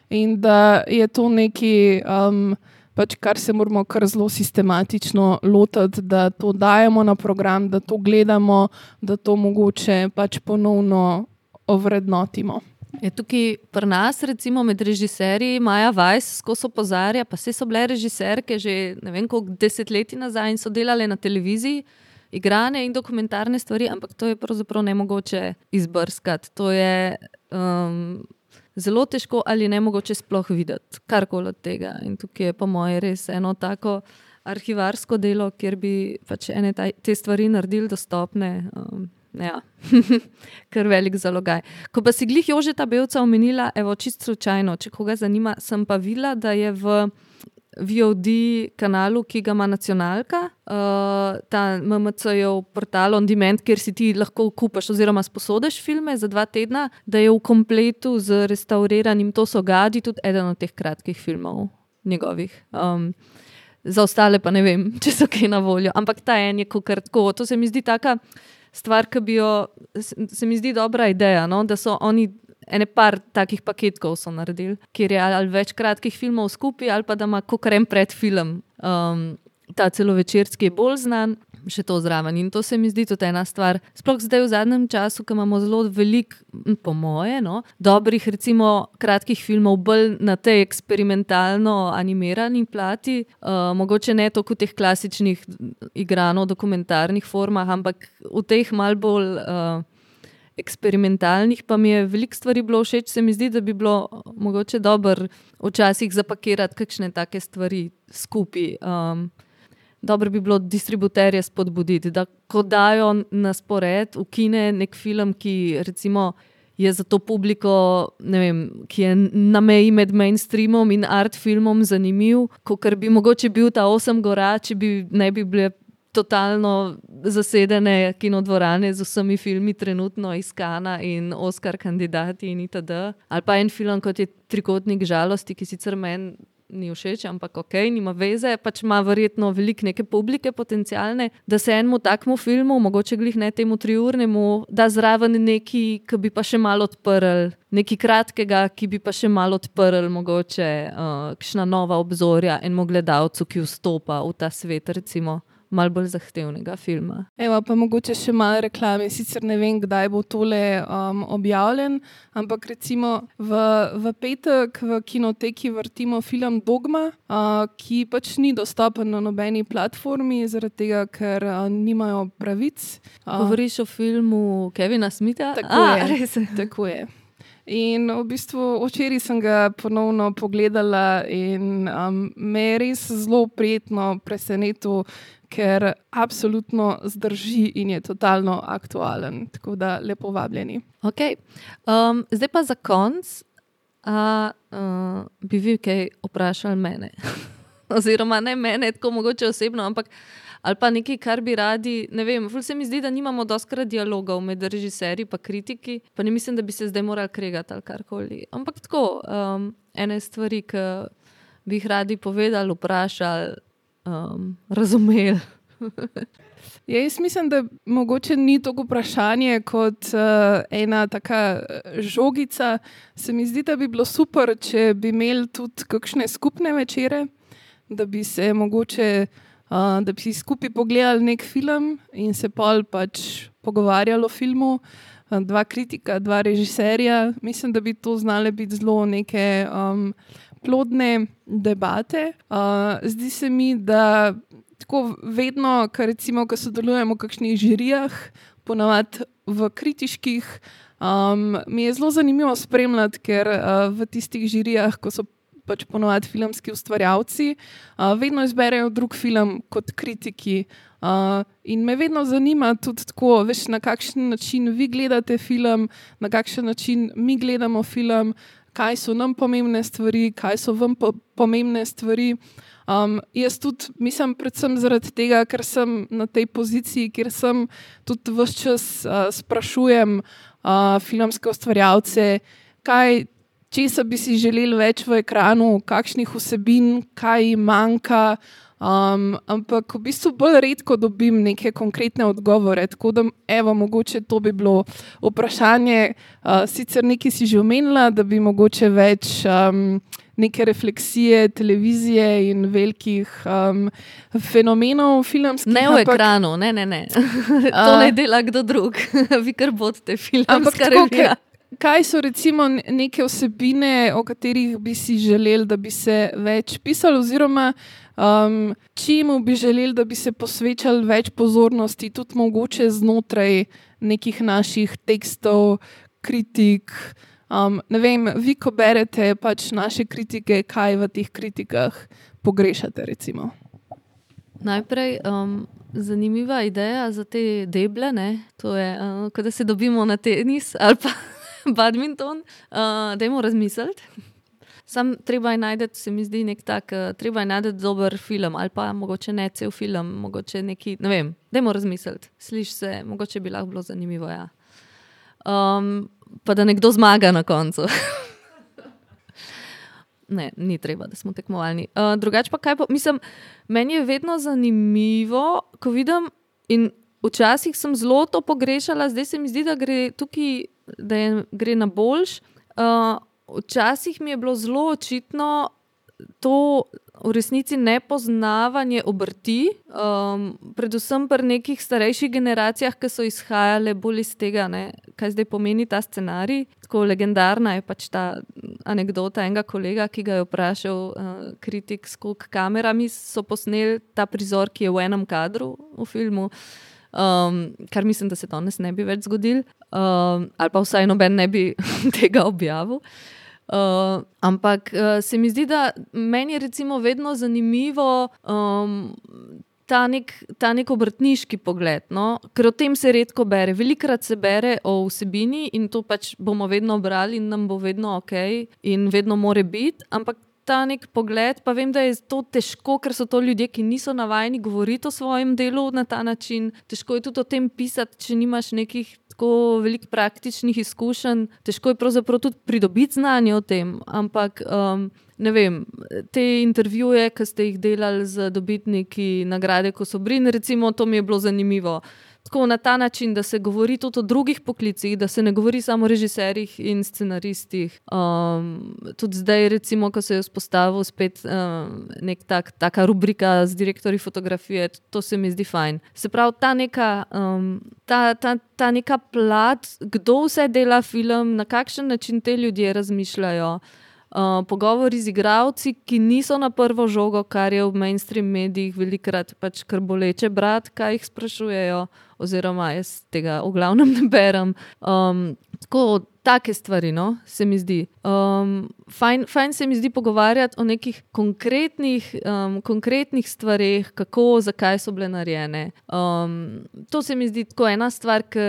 Speaker 4: in da je to neki. Um, pač kar se moramo kar zelo sistematično lotiti, da to dajemo na program, da to gledamo, da to mogoče pač ponovno ovrednotimo.
Speaker 1: Je tukaj pri nas, recimo med režiserji, Maja Vajs, ko so pozarja, pa vse so bile režiserke že ne vem koliko desetletij nazaj in so delale na televiziji. Igrane in dokumentarne stvari, ampak to je pravzaprav ne mogoče izbrskati. To je um, zelo težko ali ne mogoče sploh videti karkoli od tega. In tukaj je, po mojem, res eno tako arhivarsko delo, kjer bi pač ene ta, te stvari naredili dostopne. Um, ja, (laughs) kar velik zalogaj. Ko pa si glih Jožeta Belca omenila, evo, čist slučajno, če koga zanima, sem pa videla, da je v VOD kanalu, ki ga ima nacionalka, uh, ta MMC-jev portal On Demand, kjer si ti lahko kupaš oziroma sposodiš filme za dva tedna, da je v kompletu z restauriranim To so gadi tudi eden od teh kratkih filmov njegovih. Um, za ostale pa ne vem, (laughs) če so kaj na voljo. Ampak ta en je kot tako. To se mi zdi taka stvar, ki bi jo, se mi zdi dobra ideja, no? da so oni ene par takih paketkov naredili, kjer je ali več kratkih filmov skupaj, ali pa da ima kot en predfilm. Um, Ta celovečerski je bolj znan, še to zraven. In to se mi zdi tudi ena stvar. Sploh zdaj v zadnjem času, ko imamo zelo veliko, po moje, no, dobrih, recimo, kratkih filmov, bolj na tej eksperimentalno animirani plati, uh, mogoče ne toliko teh klasičnih igrano dokumentarnih formah, ampak v teh mal bolj. Uh, Eksperimentalnih, pa mi je veliko stvari bilo všeč, se mi zdi, da bi bilo mogoče dobro včasih zapakirati kakšne take stvari skupaj. Um, dobro bi bilo distributerje spodbuditi, da ko dajo na spored v kine nek film, ki recimo. Je za to publiko, vem, ki je na meji med mainstreamom in art filmom, zanimiv, kot bi mogoče bil ta osem gora, če bi ne bi bile totalno zasedene kinodvorane z vsemi filmi, trenutno iskana in Oscar kandidati in itd. Ali pa en film, kot je Trikotnik žalosti, ki sicer meni ni všeč, ampak ok, nima veze, pač ima verjetno veliko neke publike potencijalne, da se enemu takmu filmu, mogoče glih ne temu triurnemu, da zraven neki, ki bi pa še malo odprl, nekaj kratkega, ki bi pa še malo odprl, mogoče uh, kakšna nova obzorja enemu gledalcu, ki vstopa v ta svet, recimo malo bolj zahtevnega filma.
Speaker 4: Evo, pa mogoče še malo reklame. Sicer ne vem, kdaj bo tole um, objavljen, ampak recimo v, v petek v kinoteki vrtimo film Dogma, uh, ki pač ni dostopen na nobeni platformi, zaradi tega, ker uh, nimajo pravic.
Speaker 1: Uh, Govoriš o filmu Kevina Smitha?
Speaker 4: Tako A, je. Tako je. In v bistvu včeraj sem ga ponovno pogledala, in um, me je res zelo prijetno presenetil, ker absolutno zdrži in je totalno aktualen. Tako da lepo vabljeni.
Speaker 1: Okay. Um, zdaj pa za konc, a uh, bi vi kaj vprašali mene? (laughs) Oziroma ne mene, tako mogoče osebno, ampak ali pa nekaj, kar bi radi. Ne vem, se mi zdi, da nimamo doskrat dialogov med režiserji in kritiki, pa ne mislim, da bi se zdaj morali kregati ali karkoli. Ampak tako, um, ene stvari, ki bi jih radi povedali, vprašali um, razumeli. (laughs)
Speaker 4: Ja, jaz mislim, da mogoče ni to vprašanje kot uh, ena taka eh, žogica. Se mi zdi, da bi bilo super, če bi imeli tudi kakšne skupne večere, da bi se mogoče, uh, da bi si skupaj pogledali nek film in se pol pač pogovarjali o filmu. Dva kritika, dva režiserja. Mislim, da bi to znale biti zelo neke um, plodne debate. Uh, zdi se mi, da tako vedno, ko, recimo, ko sodelujemo v kakšnih žirijah, ponavadi v kritiških, um, mi je zelo zanimivo spremljati, ker uh, v tistih žirijah, ko so pač ponovadi filmski ustvarjalci, uh, vedno izberejo drug film kot kritiki. Uh, in me vedno zanima tudi tako, veš, na kakšen način vi gledate film, na kakšen način mi gledamo film, kaj so nam pomembne stvari, kaj so vam po pomembne stvari. Um, jaz tudi mislim, predvsem zaradi tega, ker sem na tej poziciji, kjer sem tudi vse čas uh, sprašujem uh, filmske ustvarjalce, kaj. Če bi si želeli več v ekranu, kakšnih vsebin, kaj jim manjka, um, ampak v bistvu bolj redko dobim neke konkretne odgovore. Tako da, evo, mogoče to bi bilo vprašanje. Uh, sicer nekaj si že omenila, da bi mogoče več. Um, neke refleksije televizije in velikih um, fenomenov filmskih.
Speaker 1: Ne v ekranu, ne, ne, ne. (laughs) to ne dela kdo drug, (laughs) vi kar bodite filmska revija.
Speaker 4: Kaj so recimo neke osebine, o katerih bi si želeli, da bi se več pisali, oziroma um, čemu bi želeli, da bi se posvečali več pozornosti, tudi mogoče znotraj nekih naših tekstov, kritik, Um, ne vem, vi, ko berete pač naše kritike, kaj v teh kritikah pogrešate? Recimo?
Speaker 1: Najprej um, zanimiva ideja za te deble, ne? to je, uh, da se dobimo na tenis ali pa (laughs) badminton, uh, da jim razmisliti. Sam treba je najti, se mi zdi, nek tak, uh, treba je najti dober film ali pa mogoče ne cel film, mogoče neki, ne vem, dajmo razmisliti, sliši se, mogoče bi lahko bilo zanimivo. Ja. Um, pa da nekdo zmaga na koncu. (laughs) ne, ni treba, da smo tekmovalni. Uh, drugače pa kaj, pa, mislim, meni je vedno zanimivo, ko vidim in včasih sem zelo to pogrešala, zdaj se mi zdi, da gre tukaj, da je, gre na boljš. Uh, včasih mi je bilo zelo očitno to v resnici nepoznavanje obrti, um, predvsem pri nekih starejših generacijah, ki so izhajale bolj iz tega, ne, kaj zdaj pomeni ta scenarij. Tako legendarna je pač ta anekdota enega kolega, ki ga je vprašal uh, kritik, s koliko kamerami so posneli ta prizor, ki je v enem kadru v filmu. Um, kar mislim, da se danes ne bi več zgodil, um, ali pa vsaj noben ne bi (laughs) tega objavil. Uh, ampak uh, se mi zdi, da meni je recimo vedno zanimivo um, ta, nek, ta nek obrtniški pogled, no? ker o tem se redko bere. Velikrat se bere o vsebini in to pač bomo vedno brali in nam bo vedno ok in vedno more biti. Ampak ta nek pogled, pa vem, da je to težko, ker so to ljudje, ki niso navajeni govoriti o svojem delu na ta način. Težko je tudi o tem pisati, če nimaš nekih tako velikih praktičnih izkušenj. Težko je pravzaprav tudi pridobiti znanje o tem. Ampak. Um, Ne vem, te intervjuje, ki ste jih delali z dobitniki nagrade, ko so brin, recimo, to mi je bilo zanimivo tako na ta način, da se govori tudi o drugih poklicih, da se ne govori samo o režiserjih in scenaristih. Um, tudi zdaj, recimo, ko se je vzpostavil spet um, nek tak, taka rubrika z direktorji fotografije, to se mi zdi fajn. Se pravi, ta neka, um, ta, ta, ta neka plat, kdo vse dela film, na kakšen način te ljudje razmišljajo. Uh, pogovori z igravci, ki niso na prvo žogo, kar je v mainstream medijih velikrat pač kar boleče brati, kaj jih sprašujejo oziroma jaz tega v glavnem (laughs) ne berem. Um, tako, take stvari, no, se mi zdi. Um, fajn, fajn se mi zdi pogovarjati o nekih konkretnih, um, konkretnih stvarih, kako, zakaj so bile narejene. Um, to se mi zdi tako ena stvar, ki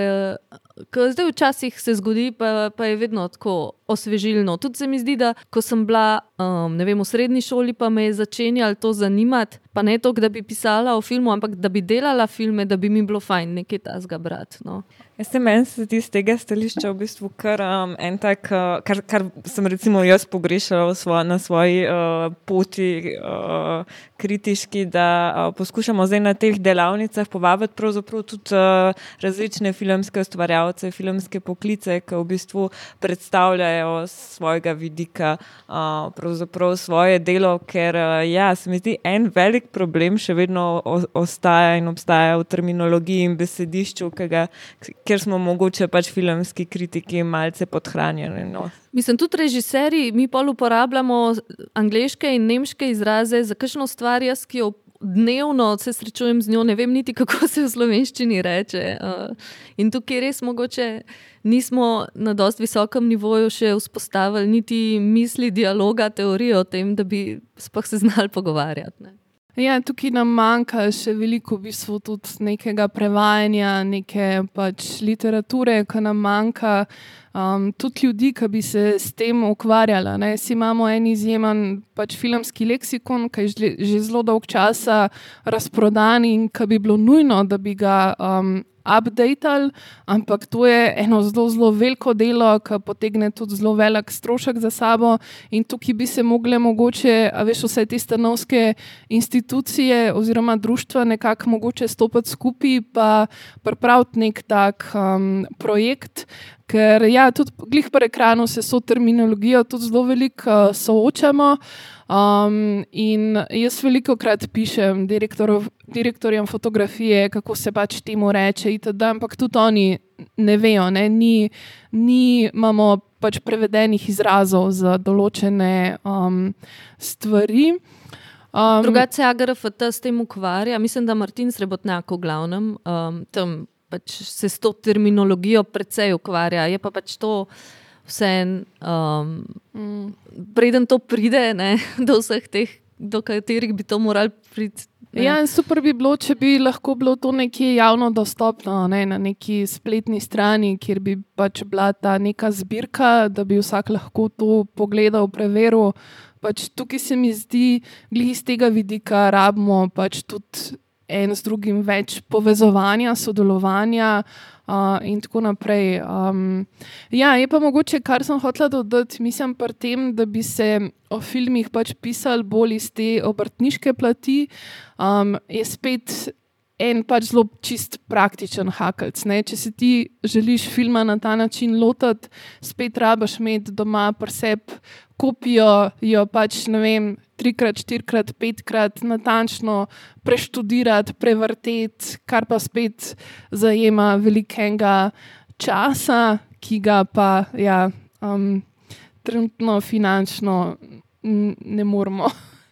Speaker 1: zdaj včasih se zgodi, pa, pa je vedno tako osvežilno. Tudi se mi zdi, da ko sem bila um, vem, v srednji šoli, pa me je začenjalo to zanimati. Pa ne to, da bi pisala o filmu, ampak da bi delala filme, da bi mi bilo fajn nekaj tasga brati. No.
Speaker 3: Jaz se meni zdi z tega stališča v bistvu kar um, en tak, uh, kar, kar sem recimo jaz pogrešala svo, na svoji uh, poti uh, kritiški, da uh, poskušamo zdaj na teh delavnicah povabiti tudi uh, različne filmske ustvarjalce, filmske poklice, ki v bistvu predstavljajo svojega vidika, uh, svoje delo, ker uh, ja, se mi zdi en velik problem še vedno ostaja in obstaja v terminologiji in besedišču, ker smo mogoče pač filmski kritiki malce podhranjeni. No.
Speaker 1: Mislim, tudi režiserji, mi pa uporabljamo angliške in nemške izraze za kakšno stvar, jaz, ki jo dnevno se srečujem z njo, ne vem niti, kako se v slovenščini reče. Uh, in tukaj res mogoče nismo na dosti visokem nivoju še vzpostavili niti misli, dialoga, teorije o tem, da bi sploh se znali pogovarjati. Ne.
Speaker 4: Ja, tukaj nam manjka še veliko, v bistvu tudi nekega prevajanja, neke pač literature, ki nam manjka, um, tudi ljudi, ki bi se s tem ukvarjali. Si imamo en izjemen pač filmski leksikon, ki je že zelo dolg časa razprodan in ki bi bilo nujno, da bi ga um, updated, ampak to je eno zelo, zelo veliko delo, ki potegne tudi zelo velik strošek za sabo. In tukaj bi se mogle, mogoče, veš, vse te stanovske institucije oziroma društva nekako mogoče stopiti skupaj in pripraviti nek tak um, projekt. Ker ja, tudi glih po ekranu se s to terminologijo tudi zelo veliko uh, soočamo. Um, in jaz veliko krat pišem direktorjem fotografije, kako se pač temu reče, itd., ampak tudi oni ne vejo, ne? Ni, ni imamo pač prevedenih izrazov za določene um, stvari.
Speaker 1: Um, Drugače, AGRFT s tem ukvarja, mislim, da Martin Srebotnjak v glavnem um, tam pač se s to terminologijo precej ukvarja. Je pa pač to vse um, mm. preden to pride, ne, (laughs) do vseh teh, do katerih bi to morali priti, Ne?
Speaker 4: Ja, super bi bilo, če bi lahko bilo to nekje javno dostopno, ne, na neki spletni strani, kjer bi pač bila ta neka zbirka, da bi vsak lahko to pogledal, preveril. Pač tukaj se mi zdi, da iz tega vidika rabimo pač tudi en z drugim več povezovanja, sodelovanja. Uh, in tako naprej. Um, ja, je pa mogoče, kar sem hotel dodati, mislim pa tem, da bi se o filmih pač pisali bolj iz te obrtniške plati, um, je spet en pač zelo čist praktičen hakalc. Ne? Če si ti želiš filma na ta način lotiti, spet rabaš imeti doma preseb kopijo, jo pač ne vem. Trikrat, štirikrat, petkrat, natančno preštudirati, prevrteti, kar pa spet zajema velikega časa, ki ga pa ja, um, trenutno finančno ne moremo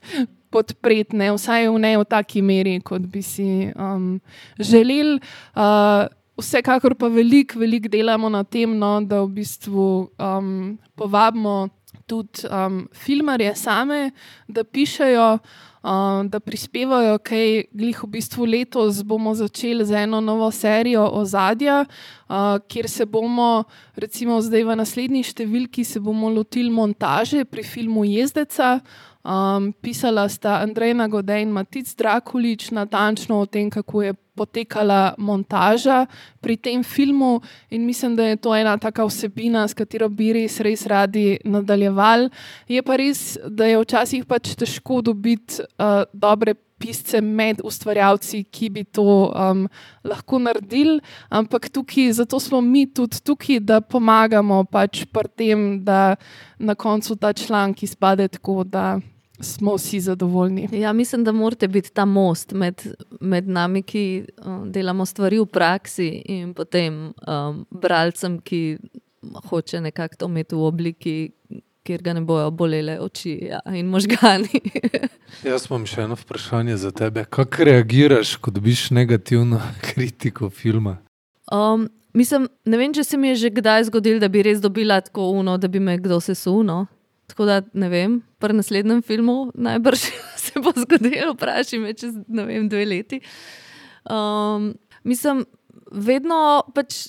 Speaker 4: (laughs) podpreti, ne, vsaj v ne v taki meri, kot bi si um, želeli. Uh, vsekakor pa veliko, veliko delamo na tem, no, da v bistvu um, povabimo tudi um, filmarje same, da pišejo, um, da prispevajo, kaj glih v bistvu letos bomo začeli z eno novo serijo ozadja, uh, kjer se bomo, recimo zdaj v naslednji številki, se bomo lotili montaže pri filmu Jezdeca. Um, pisala sta Andrej Nagodej in Matic Drakulič natančno o tem, kako je potekala montaža pri tem filmu, in mislim, da je to ena taka vsebina, s katero bi res, res radi nadaljevali. Je pa res, da je včasih pač težko dobiti uh, dobre. Pisce med ustvarjalci, ki bi to um, lahko naredili, ampak tukaj, zato smo mi tudi tukaj, da pomagamo pač pri tem, da na koncu ta članek izpade tako, da smo vsi zadovoljni.
Speaker 1: Ja, mislim, da morate biti ta most med, med nami, ki uh, delamo stvari v praksi, in potem um, bralcem, ki hoče nekako to imeti v obliki, kjer ga ne bojo bolele oči ja, in možgani. (laughs)
Speaker 2: Jaz imam še eno vprašanje za tebe. Kako reagiraš, ko dobiš negativno (laughs) kritiko filma?
Speaker 1: Um, mislim, ne vem, če se mi je že kdaj zgodilo, da bi res dobila tako uno, da bi me kdo sesuno. Tako da ne vem, pri naslednjem filmu najbrž (laughs) se bo zgodilo, vprašaj me čez vem, dve leti. Um, mislim, vedno pač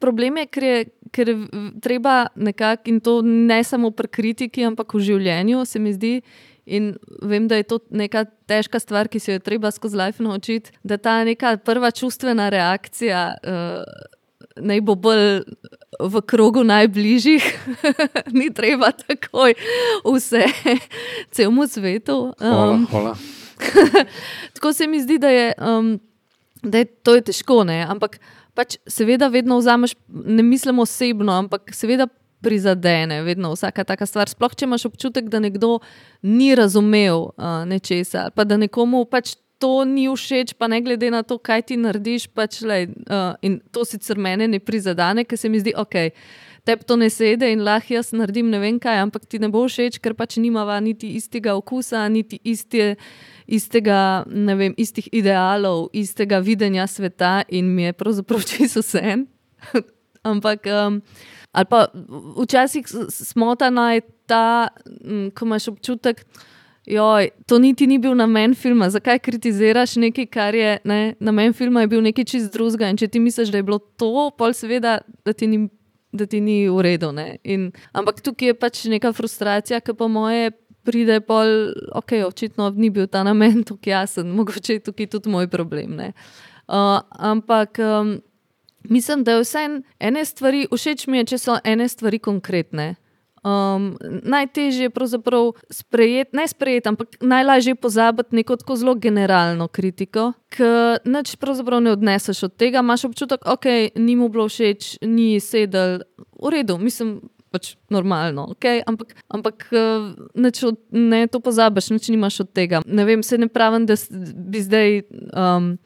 Speaker 1: problem je, ker je, ker je treba nekako in to ne samo pri kritiki, ampak v življenju, se mi zdi. In vem, da je to neka težka stvar, ki se jo treba skozi life naučiti, da ta neka prva čustvena reakcija uh, naj bo bolj v krogu najbližjih, (laughs) ni treba takoj vse, celemu svetu.
Speaker 2: Um, hvala, hvala. (laughs)
Speaker 1: tako se mi zdi, da je, um, da je to je težko, ne? ampak pač seveda vedno vzameš, ne mislim osebno, ampak seveda. Prizadene, vedno vsaka taka stvar. Sploh, če imaš občutek, da nekdo ni razumel uh, nečesa, pa da nekomu pač to ni všeč, pa ne glede na to, kaj ti narediš. Pač, lej, uh, in to sicer mene ne prizadene, ker se mi zdi, ok. Tebi to ne sedi in lahko jaz naredim ne vem kaj, ampak ti ne bo všeč, ker pač nimava niti istega okusa, niti iste, istega, ne vem, istih idealov, istega videnja sveta in mi je pravzaprav (laughs) čisto vse. (laughs) ampak, um, ali pa včasih smotana je ta, ko imaš občutek, da Joj, to niti ni bil namen filma. Zakaj kritiziraš nekaj, kar je ne, namen filma, je bil nekaj čist drugega. In če ti misliš, da je bilo to, pol seveda, da ti ni, da ti ni v redu. In, ampak tukaj je pač neka frustracija, ki po moje pride, pol, ok, očitno ni bil ta namen (laughs) tukaj jasen, mogoče je tukaj tudi moj problem. Uh, ampak. Um, Mislim, da je vse ene stvari, všeč mi je, če so ene stvari konkretne. Um, najtežje je pravzaprav sprejeti, ne sprejeti, ampak najlažje je pozabiti neko tako zelo generalno kritiko, ki neč pravzaprav ne odneseš od tega. Imáš občutek, da okay, ni mu bilo všeč, ni sedel, v redu, mislim. Pač normalno, okay? ampak, ampak od, ne to pozabiš, nič nimaš od tega. Ne vem, se ne pravim, da bi zdaj. Um,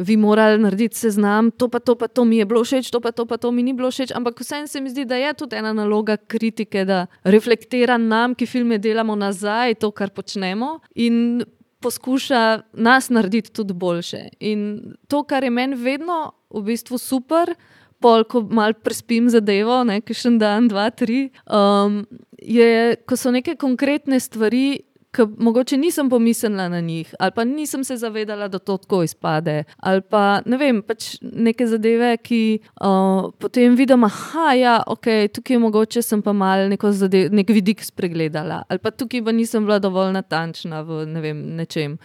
Speaker 1: vi morali narediti seznam, to pa to, pa to mi je bilo všeč, to pa to, pa to mi ni bilo všeč. Ampak vseeno se mi zdi, da je tudi ena naloga kritike, da reflektira nam, ki filme delamo nazaj, to, kar počnemo. In poskuša nas narediti tudi boljše. In to, kar je meni vedno v bistvu super, pol, ko malo prespim zadevo, nekaj še en dan, dva, tri, um, je, ko so neke konkretne stvari, ki mogoče nisem pomislila na njih, ali pa nisem se zavedala, da to tako izpade. Ali pa ne vem, pač neke zadeve, ki uh, potem vidim, da ja, okay, tukaj mogoče sem pa mal neko zadev, nek vidik spregledala, ali pa tukaj pa nisem bila dovolj natančna v ne vem, nečem.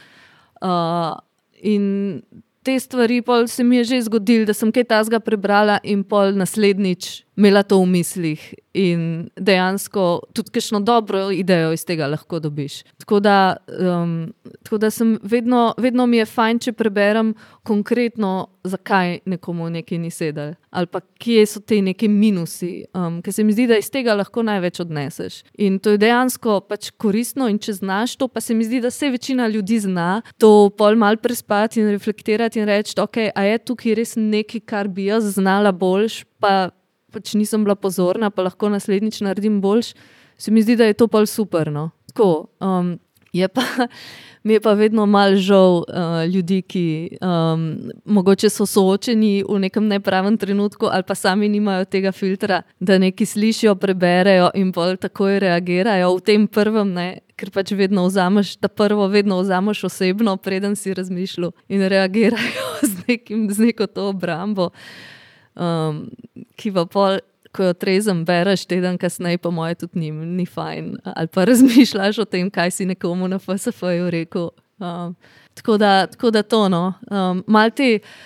Speaker 1: Uh, in te stvari, pol se mi je že zgodilo, da sem kaj tasga prebrala in pol naslednjič imela to v mislih in dejansko tudi kakšno dobro idejo iz tega lahko dobiš. Tako da, um, tako da vedno, vedno mi je fajn, če preberem konkretno, zakaj nekomu nekaj ni sedel ali pa kje so ti neki minusi, um, ker se mi zdi, da iz tega lahko največ odneseš. In to je dejansko pač koristno, in če znaš to, pa se mi zdi, da se večina ljudi zna to pol mal prespati in reflektirati in reči, ok, a je tukaj res nekaj, kar bi jaz znala boljš pač nisem bila pozorna, pa lahko naslednjič naredim boljš, se mi zdi, da je to pa super. No. Tako, um, je pa, (laughs) mi je pa vedno mal žal uh, ljudi, ki um, mogoče so soočeni v nekem nepravem trenutku, ali pa sami nimajo tega filtra, da nekaj slišijo, preberejo in pol takoj reagirajo v tem prvem. Ne, Ker pač vedno vzameš, ta prvo, vedno vzameš osebno, preden si razmišljal, in reagirajo (laughs) z, z neko to obrambo. Um, ki pa pol, ko jo trezem, bereš teden kasneje, po mojem, tudi ni, ni fajn. Ali pa (laughs) razmišljaš o tem, kaj si nekomu na FSF-ju rekel. Um, tako, da, tako da to, no. Um, Malti. Uh,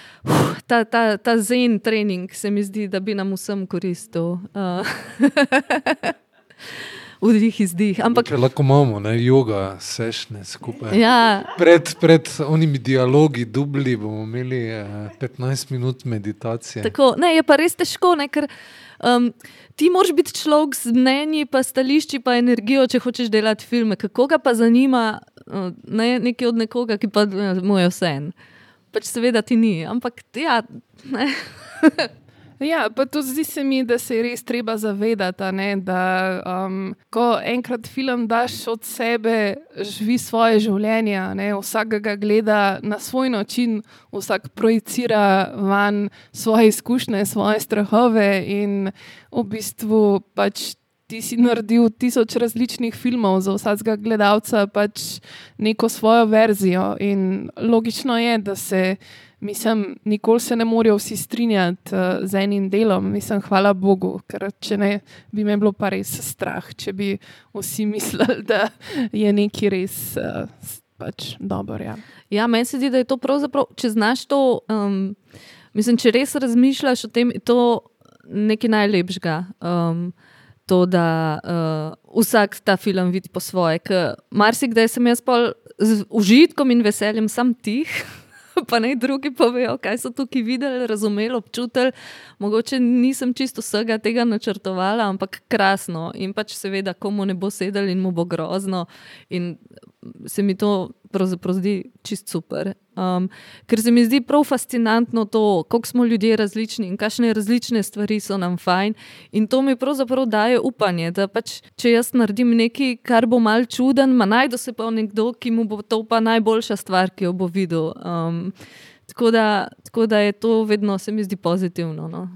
Speaker 1: ta, ta, ta zen trening se mi zdi, da bi nam vsem koristil. Uh. (laughs) vdih, izdih. Ampak,
Speaker 2: Če lahko imamo, ne, yoga, sešne skupaj.
Speaker 1: Ja.
Speaker 2: Pred, pred onimi dialogi, dubli, bomo imeli eh, 15 minut meditacije.
Speaker 1: Tako, ne, je pa res težko, ne, ker um, ti moraš biti človek z mnenji, pa stališči, pa energijo, če hočeš delati filme. Kako ga pa zanima uh, ne, nekaj od nekoga, ki pa mu je vse en. Pač seveda ti ni, ampak ja. (laughs)
Speaker 4: Ja, pa tudi zdi se mi, da se je res treba zavedati, ne, da um, ko enkrat film daš od sebe, živi svoje življenje, ne, vsak ga gleda na svoj način, vsak projicira van svoje izkušnje, svoje strahove in v bistvu pač. Ti si naredil tisoč različnih filmov za vsakega gledalca, pač neko svojo verzijo. In logično je, da se Mislim, nikoli se ne morajo vsi strinjati uh, z enim delom, mislim, hvala Bogu, ker če ne, bi me bilo pa res strah, če bi vsi mislili, da je nekaj res uh, pač dobro. Ja,
Speaker 1: ja meni se zdi, da je to pravzaprav, če znaš to, um, mislim, če res razmišljaš o tem, je to nekaj najlepšega. Um, To, da uh, vsak ta film vidi po svoje. Marsikdaj sem jaz z užitkom in veseljem sam tih, (laughs) pa naj drugi povejo, kaj so tukaj videli, razumeli, občutili. Mogoče nisem čisto vsega tega načrtovala, ampak krasno. In pač seveda, komu ne bo sedel in mu bo grozno. In se mi to pravzaprav zdi čist super. Um, ker se mi zdi prav fascinantno to, kako smo ljudje različni in kakšne različne stvari so nam fajn. In to mi pravzaprav daje upanje, da pač, če jaz naredim nekaj, kar bo mal čuden, ma najdu se pa nekdo, ki mu bo to pa najboljša stvar, ki jo bo videl. Um, tako, da, tako da je to vedno, se mi zdi pozitivno. No.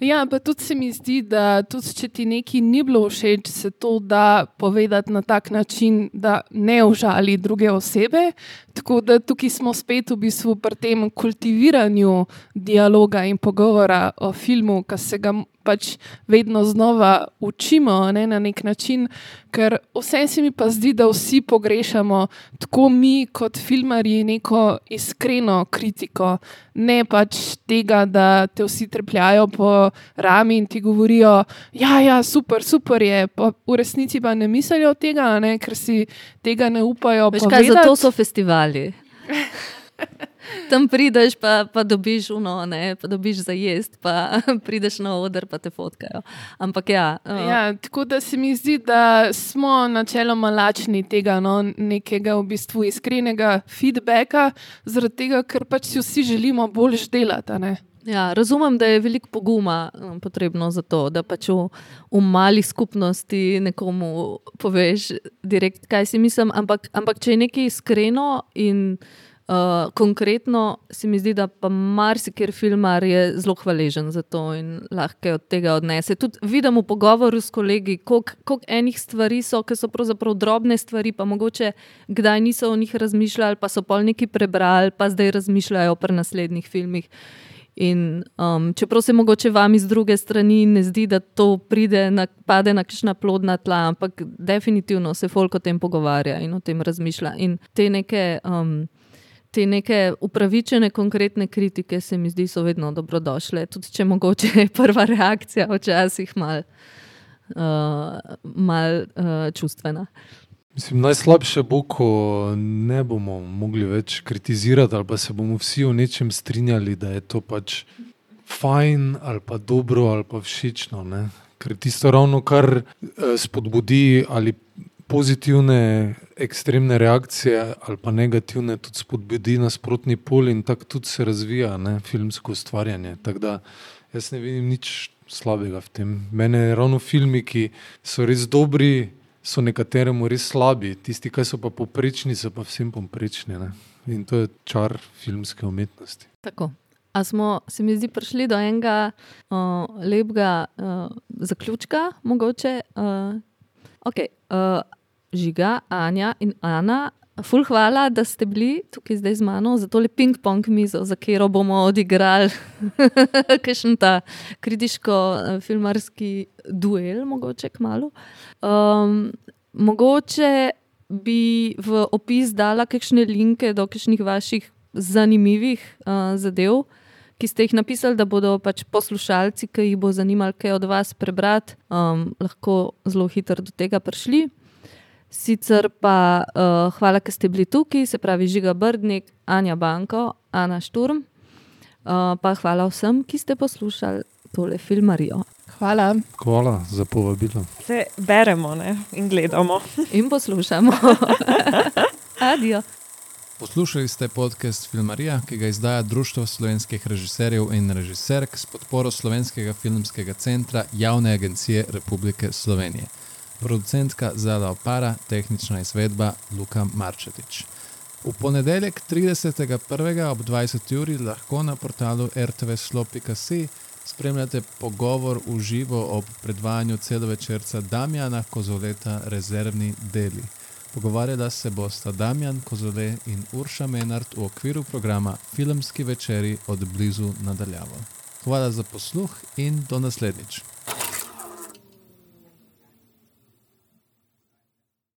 Speaker 4: Ja, pa tudi se mi zdi, da tudi če ti nekaj ni bilo všeč, se to da povedati na tak način, da ne užali druge osebe. Tako da tukaj smo spet v bistvu pri tem kultiviranju dialoga in pogovora o filmu, ki se ga pač vedno znova učimo ne, na nek način, ker vse se mi pa zdi, da vsi pogrešamo, tako mi kot filmarji, neko iskreno kritiko, ne pač tega, da te vsi trepljajo po rami in ti govorijo, ja, ja, super, super je, pa v resnici pa ne mislijo tega, ne, ker si tega ne upajo.
Speaker 1: Veš, kaj, zato so festivali. (laughs) Tam prideš, pa, pa dobiš uno, ne, pa dobiš za jesti, pa (laughs) prideš na oder, pa te fotkajo. Ampak ja.
Speaker 4: Uh. ja. Tako da se mi zdi, da smo načeloma lačni tega no, nekega v bistvu iskrenega feedbacka, zaradi tega, ker pač si vsi želimo boljš delati.
Speaker 1: Ja, razumem, da je veliko poguma um, potrebno za to, da pač v, v mali skupnosti nekomu poveš, direkt, kaj si mislim. Ampak, ampak če je nekaj iskreno in Uh, konkretno se mi zdi, da pa marsiker filmar je zelo hvaležen za to in lahko od tega odnese. Tudi vidim v pogovoru s kolegi, koliko enih stvari so, ki so pravzaprav drobne stvari, pa mogoče kdaj niso o njih razmišljali, pa so pol neki prebrali, pa zdaj razmišljajo pri naslednjih filmih. In, um, čeprav se mogoče vam iz druge strani ne zdi, da to pride na, pade na kakšna plodna tla, ampak definitivno se folk o tem pogovarja in o tem razmišlja. In te neke, um, te neke upravičene, konkretne kritike se mi zdi, so vedno dobrodošle, tudi če mogoče je prva reakcija včasih mal, uh, mal uh, čustvena.
Speaker 2: Mislim, najslabše bo, ko ne bomo mogli več kritizirati, ali pa se bomo vsi o nečem strinjali, da je to pač fajn, ali pa dobro, ali pa všečno. Ne? Ker tisto ravno kar eh, spodbudi ali pozitivne, ekstremne reakcije, ali pa negativne, tudi spodbudi nasprotni pol in tako tudi se razvija ne? filmsko ustvarjanje. Tako da jaz ne vidim nič slabega v tem. Mene ravno filmi, ki so res dobri so nekateremu res slabi, tisti, ki so pa poprečni, so pa vsem poprečni. Ne? In to je čar filmske umetnosti.
Speaker 1: Tako. A smo, se mi zdi, prišli do enega uh, lepega uh, zaključka, mogoče. Uh, okay, uh, žiga, Anja in Ana, Ful, hvala, da ste bili tukaj zdaj z mano za tole ping-pong mizo, za katero bomo odigrali (laughs) kakšen ta kritiško-filmarski duel, mogoče kmalo. Um, mogoče bi v opis dala kakšne linke do kakšnih vaših zanimivih uh, zadev, ki ste jih napisali, da bodo pač poslušalci, ki jih bo zanimalo, kaj od vas prebrati, um, lahko zelo hitro do tega prišli. Sicer pa uh, hvala, da ste bili tukaj, se pravi Žiga Brdnik, Anja Banko, Ana Šturm. Uh, pa hvala vsem, ki ste poslušali tole filmarijo.
Speaker 4: Hvala.
Speaker 2: Hvala za povabilo.
Speaker 3: Se beremo ne? in gledamo. (laughs)
Speaker 1: In poslušamo. (laughs) Adijo.
Speaker 5: Poslušali ste podcast Filmarija, ki ga izdaja Društvo slovenskih režiserjev in režiserk s podporo Slovenskega filmskega centra Javne agencije Republike Slovenije producentka Zala Opara, tehnična izvedba Luka Marčetič. V ponedeljek 30.1. ob 20. uri lahko na portalu rtvslo.si spremljate pogovor v živo ob predvajanju celovečerca Damjana Kozoleta Rezervni deli. Pogovarjala se bosta Damjan Kozole in Urša Menard v okviru programa Filmski večeri od blizu nadaljavo. Hvala za posluh in do naslednjič.